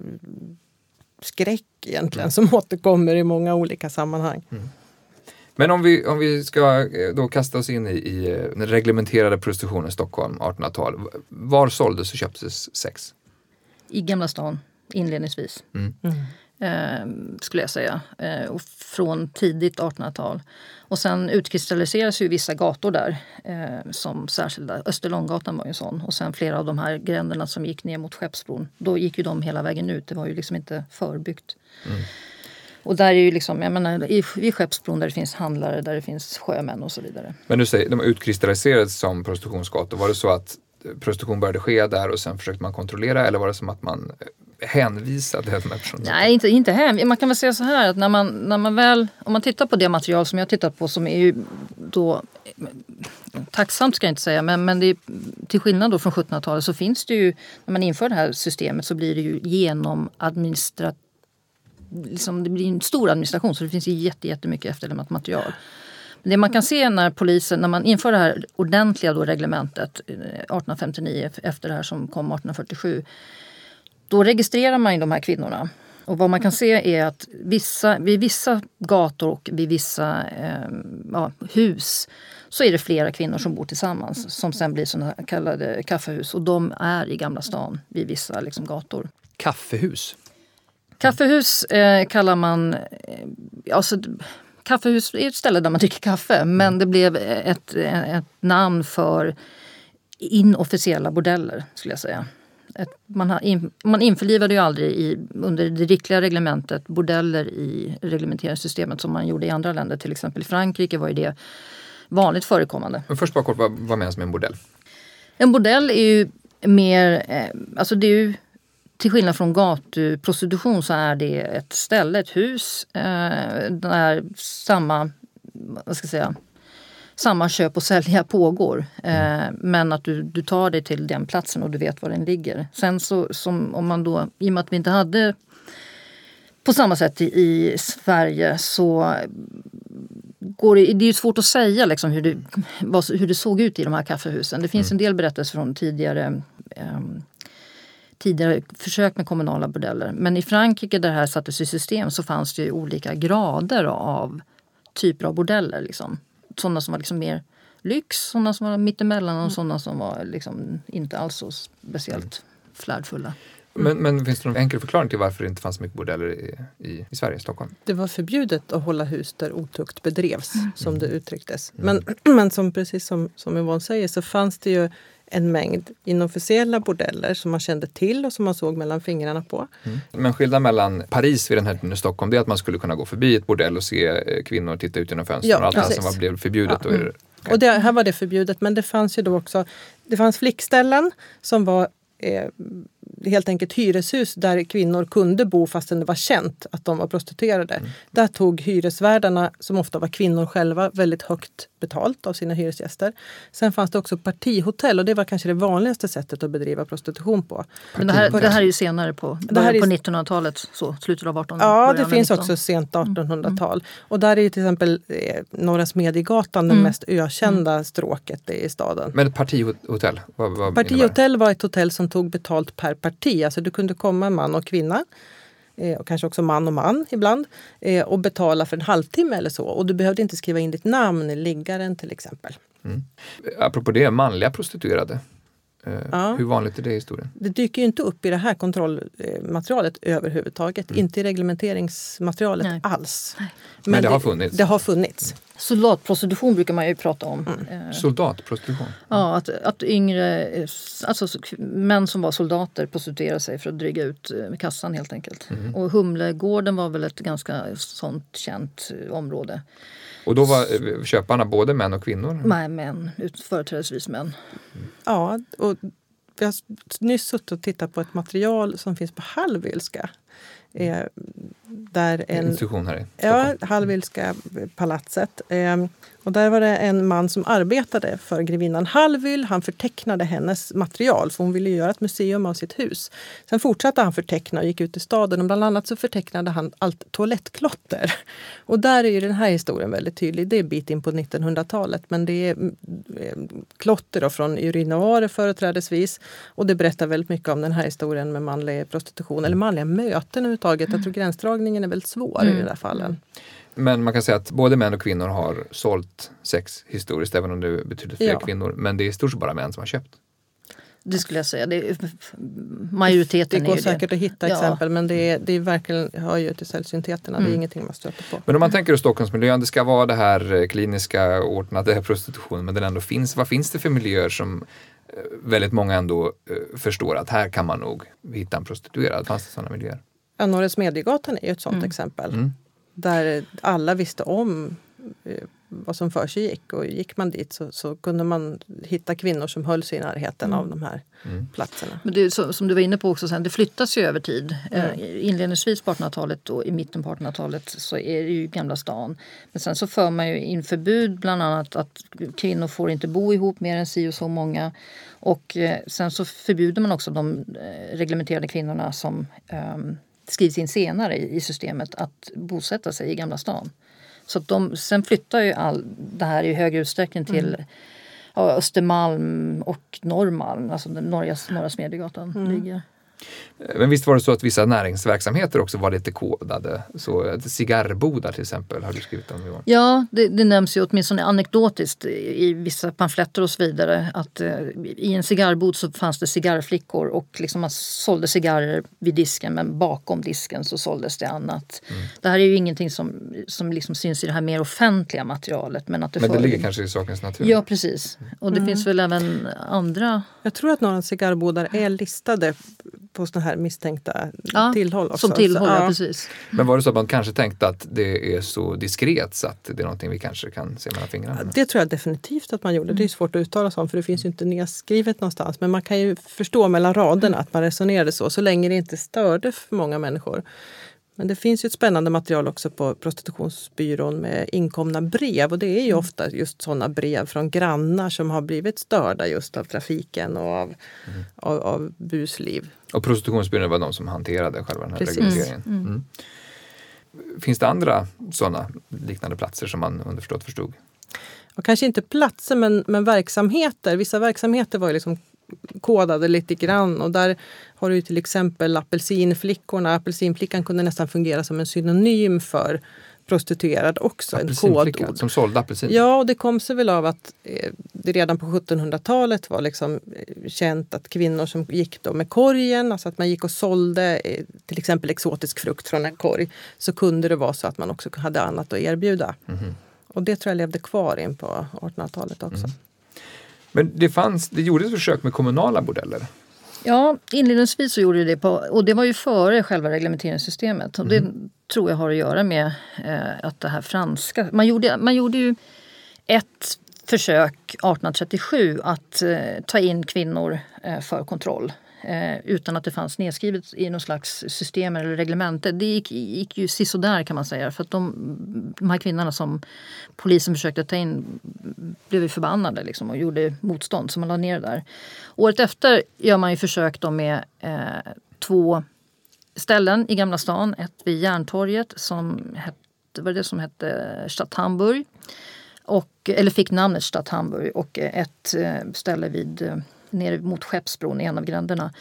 skräck egentligen som återkommer i många olika sammanhang. Men om vi, om vi ska eh, då kasta oss in i, i eh, den reglementerade prostitutionen i Stockholm 1800-tal. Var såldes och köptes sex? I Gamla stan inledningsvis. Eh, skulle jag säga. Eh, och från tidigt 1800-tal. Och sen utkristalliseras ju vissa gator där eh, som särskilda. Österlånggatan var ju en sån. Och sen flera av de här gränderna som gick ner mot Skeppsbron. Då gick ju de hela vägen ut. Det var ju liksom inte förbyggt. Och där är ju liksom, jag menar, i, vid Skeppsbron där det finns handlare, där det finns sjömän och så vidare. Men du säger, de utkristalliserades som prostitutionsgator. Var det så att prostitution började ske där och sen försökte man kontrollera eller var det som att man eh, hänvisade de här personerna? Nej, inte, inte hem. Man kan väl säga så här att när man, när man väl, om man tittar på det material som jag tittat på som är ju då tacksamt ska jag inte säga, men, men det är, till skillnad då från 1700-talet så finns det ju, när man inför det här systemet så blir det ju genom administrat Liksom, det blir en stor administration så det finns ju jätte, jättemycket efterlämnat material. Det man kan se när polisen, när man inför det här ordentliga då reglementet 1859 eh, efter det här som kom 1847 då registrerar man ju de här kvinnorna. Och vad man kan se är att vissa, vid vissa gator och vid vissa eh, ja, hus så är det flera kvinnor som bor tillsammans som sen blir här kallade kaffehus. Och de är i Gamla stan vid vissa liksom, gator. Kaffehus? Kaffehus eh, kallar man... Eh, alltså, kaffehus är ett ställe där man dricker kaffe men det blev ett, ett namn för inofficiella bordeller skulle jag säga. Ett, man, har in, man införlivade ju aldrig i, under det riktiga reglementet bordeller i reglementeringssystemet som man gjorde i andra länder. Till exempel i Frankrike var ju det vanligt förekommande. Men först bara kort, vad, vad menas med en bordell? En bordell är ju mer, eh, alltså det är ju till skillnad från gatuprostitution så är det ett ställe, ett hus eh, där samma, vad ska jag säga, samma köp och sälja pågår. Eh, men att du, du tar dig till den platsen och du vet var den ligger. Sen så som om man då, i och med att vi inte hade på samma sätt i, i Sverige så går det, det är ju svårt att säga liksom hur, det, vad, hur det såg ut i de här kaffehusen. Det finns Mm. en del berättelser från tidigare ehm, tidigare försök med kommunala bordeller. Men i Frankrike där det här sattes i system så fanns det ju olika grader av typer av bordeller. Liksom. Sådana som var liksom mer lyx, sådana som var mittemellan och sådana som var liksom inte alls så speciellt flärdfulla. Men, men finns det någon enkel förklaring till varför det inte fanns så mycket bordeller i, i, i Sverige, Stockholm? Det var förbjudet att hålla hus där otukt bedrevs, som det uttrycktes. Men, men som, precis som, som Yvonne säger så fanns det ju en mängd inofficiella bordeller som man kände till och som man såg mellan fingrarna på. Men skillnaden mellan Paris vid den här tiden och Stockholm det är att man skulle kunna gå förbi ett bordell och se eh, kvinnor titta ut genom fönstren Ja, och allt det som var, blev förbjudet. Ja. Är det, Och det, här var det förbjudet, men det fanns ju då också det fanns flickställen som var eh, helt enkelt hyreshus där kvinnor kunde bo fastän det var känt att de var prostituerade. Där tog hyresvärdarna, som ofta var kvinnor själva, väldigt högt betalt av sina hyresgäster. Sen fanns det också partihotell och det var kanske det vanligaste sättet att bedriva prostitution på. Men det här, det här är ju senare på, Det här är- på 1900-talet, så, slutet av 1800 Ja, det finns 19. också sent 1800-tal. Och där är ju till exempel eh, Norra Smedjegatan det mest ökända stråket i staden. Men ett partihotell, vad, vad? Partihotell var ett hotell som tog betalt per parti. Alltså du kunde komma en man och kvinna. eh, Och kanske också man och man ibland. eh, Och betala för en halvtimme eller så. Och du behövde inte skriva in ditt namn i liggaren till exempel. Apropå det, manliga prostituerade. Eh, Ja. Hur vanligt är det i historien? Det dyker ju inte upp i det här kontrollmaterialet överhuvudtaget. Inte i reglementeringsmaterialet Nej. alls. Men det har funnits. Det har funnits. Soldatprostitution brukar man ju prata om. Mm. Eh, Soldatprostitution? Ja, att, att yngre, eh, alltså män som var soldater prostituerade sig för att dryga ut eh, kassan helt enkelt. Mhm. Och Humlegården var väl ett ganska sånt känt område. Och då var köparna både män och kvinnor? Med män, ut- företrädesvis män. Ja, och vi har nyss suttit och tittat på ett material som finns på Hallwylska. Eh, där En institution här i ja, Stockholm. Hallwylska palatset. Eh, och där var det en man som arbetade för grevinnan Hallwyl. Han förtecknade hennes material för hon ville göra ett museum av sitt hus. Sen fortsatte han förteckna och gick ut i staden och bland annat så förtecknade han allt toalettklotter. Och där är ju den här historien väldigt tydlig. Det är en bit in på 1900-talet men det är mm, eh, klotter då från urinoarer företrädesvis. Och det berättar väldigt mycket om den här historien med manlig prostitution eller manliga möten överhuvudtaget. Jag tror gränsdragningen är väldigt svår i de där fallen. Men man kan säga att både män och kvinnor har sålt sex historiskt, även om det är betydligt fler Ja. kvinnor. Men det är i stort sett bara män som har köpt. Det skulle jag säga. Det är, majoriteten Det går är ju säkert det. att hitta Ja. exempel men det, är, det är verkligen, hör ju till sällsyntheterna. Det är ingenting man stöter på. Men om man tänker i Stockholmsmiljön, det ska vara det här eh, kliniska, ordnade prostitutionen, men den ändå finns. Vad finns det för miljöer som eh, väldigt många ändå eh, förstår att här kan man nog hitta en prostituerad? Fanns det sådana miljöer? Ja, Norra Smedjegatan är ju ett sånt exempel. Mm. Där alla visste om eh, vad som för sig gick och gick man dit så, så kunde man hitta kvinnor som höll sig i närheten av de här platserna. Men det som du var inne på också, sen, det flyttas ju över tid. Mm. Eh, inledningsvis på 1800-talet och i mitten på 1800-talet så är det ju Gamla stan. Men sen så för man ju in förbud bland annat att kvinnor får inte bo ihop mer än si och så många. Och eh, sen så förbjuder man också de eh, reglementerade kvinnorna som eh, skrivs in senare i, systemet att bosätta sig i Gamla stan. Så de, sen flyttar ju all det här i högre utsträckning till ja, Östermalm och Norrmalm, alltså norra, norra Smedjegatan ligger. Men visst var det så att vissa näringsverksamheter också var lite kodade? Så eh, cigarrbodar till exempel har du skrivit om Johan. Ja, det, det nämns ju åtminstone anekdotiskt i vissa pamfletter och så vidare att eh, i en cigarrbod så fanns det cigarrflickor och liksom man sålde cigarrer vid disken men bakom disken så såldes det annat. Det här är ju ingenting som, som liksom syns i det här mer offentliga materialet. Men, att det Men det ligger kanske i sakens natur? Ja, precis. Och det finns väl även andra Jag tror att några cigarrbodar är listade på såna här misstänkta ja, tillhåll också. som tillhåll. Så, Ja. ja. precis. Men var det så att man kanske tänkte att det är så diskret så att det är någonting vi kanske kan se mellan fingrarna med? Det tror jag definitivt att man gjorde. Det är svårt att uttala sig om för det finns ju inte nedskrivet någonstans. Men man kan ju förstå mellan raderna att man resonerade så, så länge det inte störde för många människor. Men det finns ju ett spännande material också på prostitutionsbyrån med inkomna brev. Och det är ju ofta just sådana brev från grannar som har blivit störda just av trafiken och av, av, av busliv. Och prostitutionsbyrån var de som hanterade själva den här Precis. regleringen. Mm. finns det andra sådana liknande platser som man underförstått förstod? Och kanske inte platser men, men verksamheter. Vissa verksamheter var ju liksom kodade lite grann och där har du till exempel apelsinflickorna. Apelsinflickan kunde nästan fungera som en synonym för prostituerad också. En kodord. som sålde apelsiner? Ja, och det kom sig väl av att eh, det redan på 1700-talet var liksom eh, känt att kvinnor som gick då med korgen, alltså att man gick och sålde eh, till exempel exotisk frukt från en korg, så kunde det vara så att man också hade annat att erbjuda. Mm. Och det tror jag levde kvar in på 1800-talet också. Mm. Men det, fanns, det gjordes försök med kommunala bordeller? Ja, inledningsvis så gjorde det på, och det var ju före själva reglementeringssystemet. Och det mm. tror jag har att göra med eh, att det här franska... Man gjorde, man gjorde ju ett försök 1837 att eh, ta in kvinnor eh, för kontroll eh, utan att det fanns nedskrivet i någon slags system eller reglemente. Det gick, gick ju sisådär kan man säga. För att de, de här kvinnorna som polisen försökte ta in blev ju förbannade liksom, och gjorde motstånd så man la ner det där. Året efter gör man ju försök då med eh, två ställen i Gamla stan. Ett vid Järntorget som hette, var det som hette Stadt Hamburg. Och, eller fick namnet Stadt Hamburg och ett eh, ställe vid eh, nere mot Skeppsbron i en av gränderna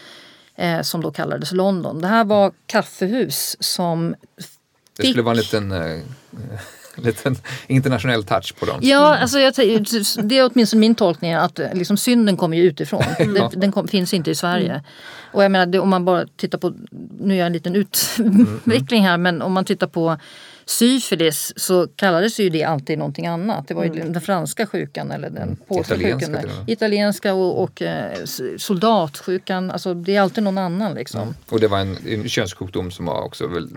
eh, som då kallades London. Det här var kaffehus som Det skulle vara en liten eh, liten internationell touch på dem. Ja, alltså jag, det är åtminstone min tolkning att eh, liksom synden kommer ju utifrån. Den, den kom, finns inte i Sverige. Mm. Och jag menar, det, om man bara tittar på, nu gör jag en liten utveckling här, men om man tittar på syfilis så kallades ju det alltid någonting annat. Det var ju mm. den franska sjukan eller den mm. polska sjukan. Italienska och, och eh, soldatsjukan. Alltså det är alltid någon annan liksom. Mm. Och det var en, en könssjukdom som var också väl...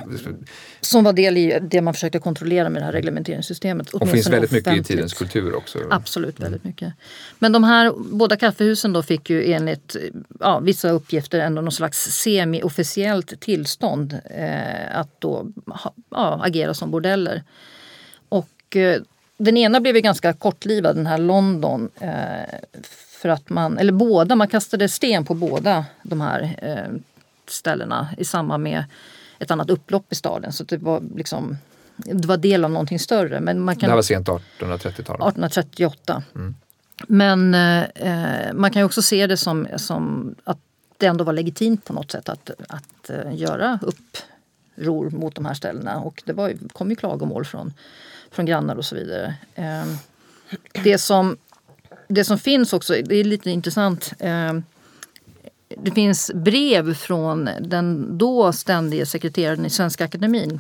Som var del i det man försökte kontrollera med det här reglementeringssystemet. Och finns väldigt mycket i tidens kultur också. Absolut, väldigt mm. mycket. Men de här båda kaffehusen då fick ju enligt ja, vissa uppgifter ändå någon slags semi-officiellt tillstånd eh, att då ha, ja, agera som bordeller. Och eh, den ena blev ju ganska kortlivad, den här London. Eh, för att man, eller båda, man kastade sten på båda de här eh, ställena i samband med ett annat upplopp i staden. Så det var liksom det var del av någonting större. Men man kan, det här var sent 1830-tal? 1838. Mm. Men eh, man kan ju också se det som, som att det ändå var legitimt på något sätt att, att göra upp ror mot de här ställena. Och det var, kom ju klagomål från, från grannar och så vidare. Eh, det, som, det som finns också, det är lite intressant. Eh, det finns brev från den då ständige sekreteraren i Svenska Akademin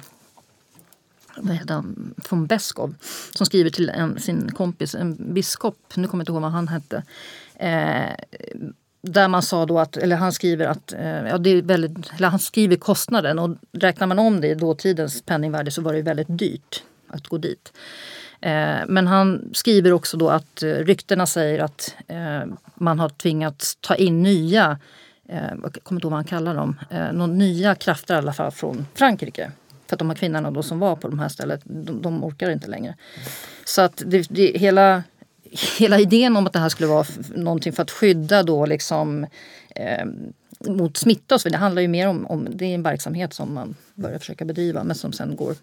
vad heter han, von Beskov som skriver till en, sin kompis, en biskop, nu kommer jag inte ihåg vad han hette. Eh, där man sa då att, eller han skriver att, eh, ja det är väldigt, eller han skriver kostnaden och räknar man om det i dåtidens penningvärde så var det väldigt dyrt att gå dit. Eh, men han skriver också då att eh, ryktena säger att eh, man har tvingats ta in nya, eh, jag kommer inte ihåg vad han kallar dem, eh, någon nya krafter i alla fall från Frankrike. För att de här kvinnorna då som var på de här stället, de, de orkar inte längre. Så att det, det, hela hela idén om att det här skulle vara någonting för att skydda då liksom eh, mot smitta och så vidare. Det handlar ju mer om, om, det är en verksamhet som man börjar försöka bedriva men som sen går,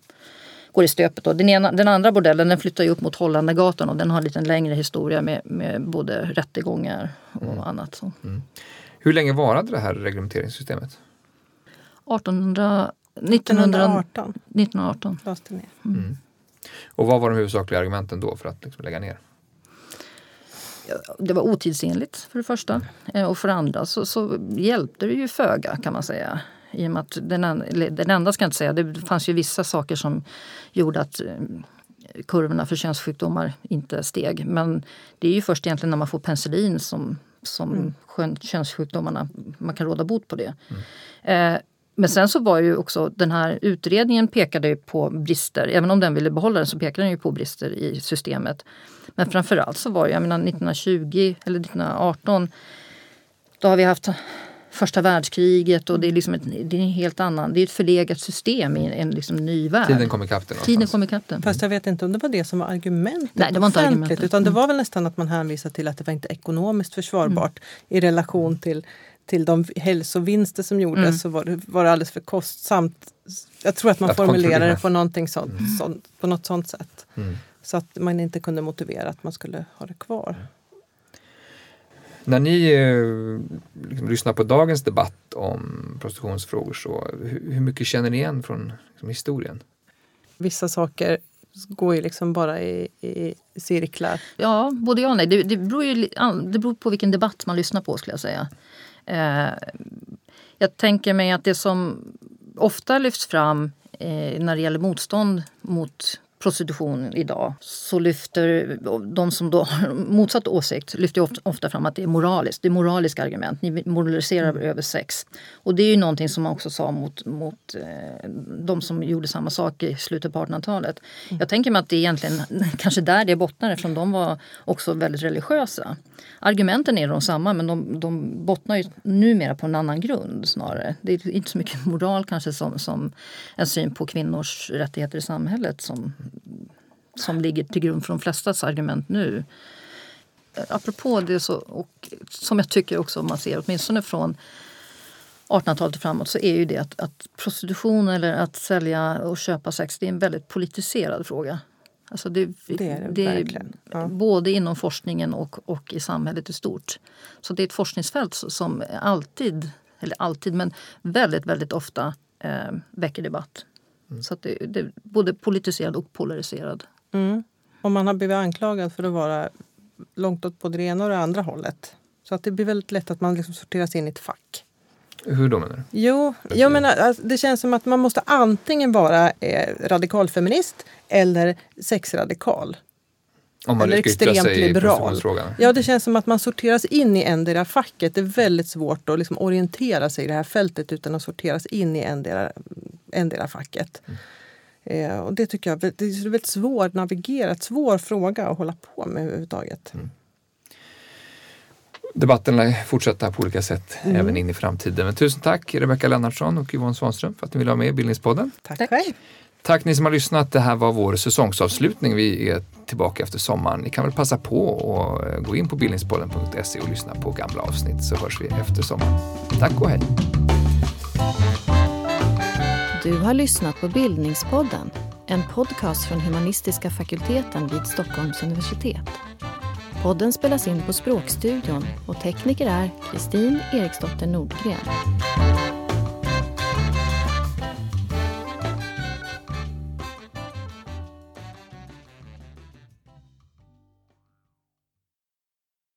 går i stöpet. Då. Den, ena, den andra bordellen den flyttar ju upp mot Holländargatan och den har en lite längre historia med, med både rättegångar och mm. annat. Så. Mm. Hur länge varade det här reglementeringssystemet? 1800, 1918. 1918. Mm. Mm. Och vad var de huvudsakliga argumenten då för att liksom lägga ner? Det var otidsenligt för det första. Eh, och för det andra så, så hjälpte det ju föga kan man säga. I att den, den enda ska jag inte säga, det fanns ju vissa saker som gjorde att eh, kurvorna för könssjukdomar inte steg. Men det är ju först egentligen när man får penicillin som, som mm. könssjukdomarna, man kan råda bot på det. Mm. Eh, men sen så var ju också den här utredningen pekade på brister. Även om den ville behålla den så pekade den ju på brister i systemet. Men framförallt så var det, jag menar 1920 eller 1918 då har vi haft första världskriget och det är liksom ett, det är en helt annan, det är ett förlegat system i en liksom ny värld. Tiden kom ikapp det Tiden kom ikapp det. Fast jag vet inte om det var det som var argumentet Nej, det var inte argumentet. Utan det mm. var väl nästan att man hänvisade till att det var inte ekonomiskt försvarbart mm. i relation till till de hälsovinster som gjordes Mm. så var det, var det alldeles för kostsamt. Jag tror att man Att formulerade det på, någonting sånt, sånt, på något sånt sätt. Mm. Så att man inte kunde motivera att man skulle ha det kvar. När ni eh, liksom, lyssnar på dagens debatt om prostitutionsfrågor så hur, hur mycket känner ni igen från liksom, historien? Vissa saker går ju liksom bara i, i cirklar. Ja, både ja och nej. Det, det, beror ju, det beror på vilken debatt man lyssnar på skulle jag säga. Eh, jag tänker mig att det som ofta lyfts fram eh, när det gäller motstånd mot prostitution idag så lyfter de som då har motsatt åsikt lyfter ofta, fram att det är moraliskt. Det är moraliska argument. Ni moraliserar över sex. Och det är ju någonting som man också sa mot, mot eh, de som gjorde samma sak i slutet på 1800-talet. Jag tänker mig att det är egentligen kanske där det bottnar eftersom de var också väldigt religiösa. Argumenten är de samma men de, de bottnar ju numera på en annan grund snarare. Det är inte så mycket moral kanske som, som en syn på kvinnors rättigheter i samhället som, som ligger till grund för de flestas argument nu. Eh, Apropå det så, och som jag tycker också man ser åtminstone från 1800-talet och framåt så är ju det att, att prostitution eller att sälja och köpa sex det är en väldigt politiserad fråga. Alltså det, Det är det verkligen. Ja. Både inom forskningen och, och i samhället i stort. Så det är ett forskningsfält som alltid, eller alltid, men väldigt, väldigt ofta eh, väcker debatt. Så att det, det är både politiserad och polariserad. Mm. Och man har blivit anklagad för att vara långt åt både det ena och det andra hållet. Så att det blir väldigt lätt att man liksom sorteras in i ett fack. Hur då menar du? Jo, jag menar, alltså, det känns som att man måste antingen vara eh, radikalfeminist eller sexradikal. Om man Eller extremt liberal. Ja, det känns som att man sorteras in i endera facket. Det är väldigt svårt att liksom orientera sig i det här fältet utan att sorteras in i endera, endera facket. Eh, och det tycker jag det är väldigt svårt att navigera, svår fråga att hålla på med överhuvudtaget. Debatten lär fortsätta på olika sätt Mm. även in i framtiden. Men tusen tack Rebecka Lennartsson och Yvonne Svanström för att ni ville vara med i Bildningspodden. Tack, Tack. Tack ni som har lyssnat. Det här var vår säsongsavslutning. Vi är tillbaka efter sommaren. Ni kan väl passa på att eh, gå in på bildningspodden.se och lyssna på gamla avsnitt så hörs vi efter sommaren. Tack och hej! Du har lyssnat på Bildningspodden, en podcast från humanistiska fakulteten vid Stockholms universitet. Podden spelas in på Språkstudion och tekniker är Kristin Eriksdotter Nordgren.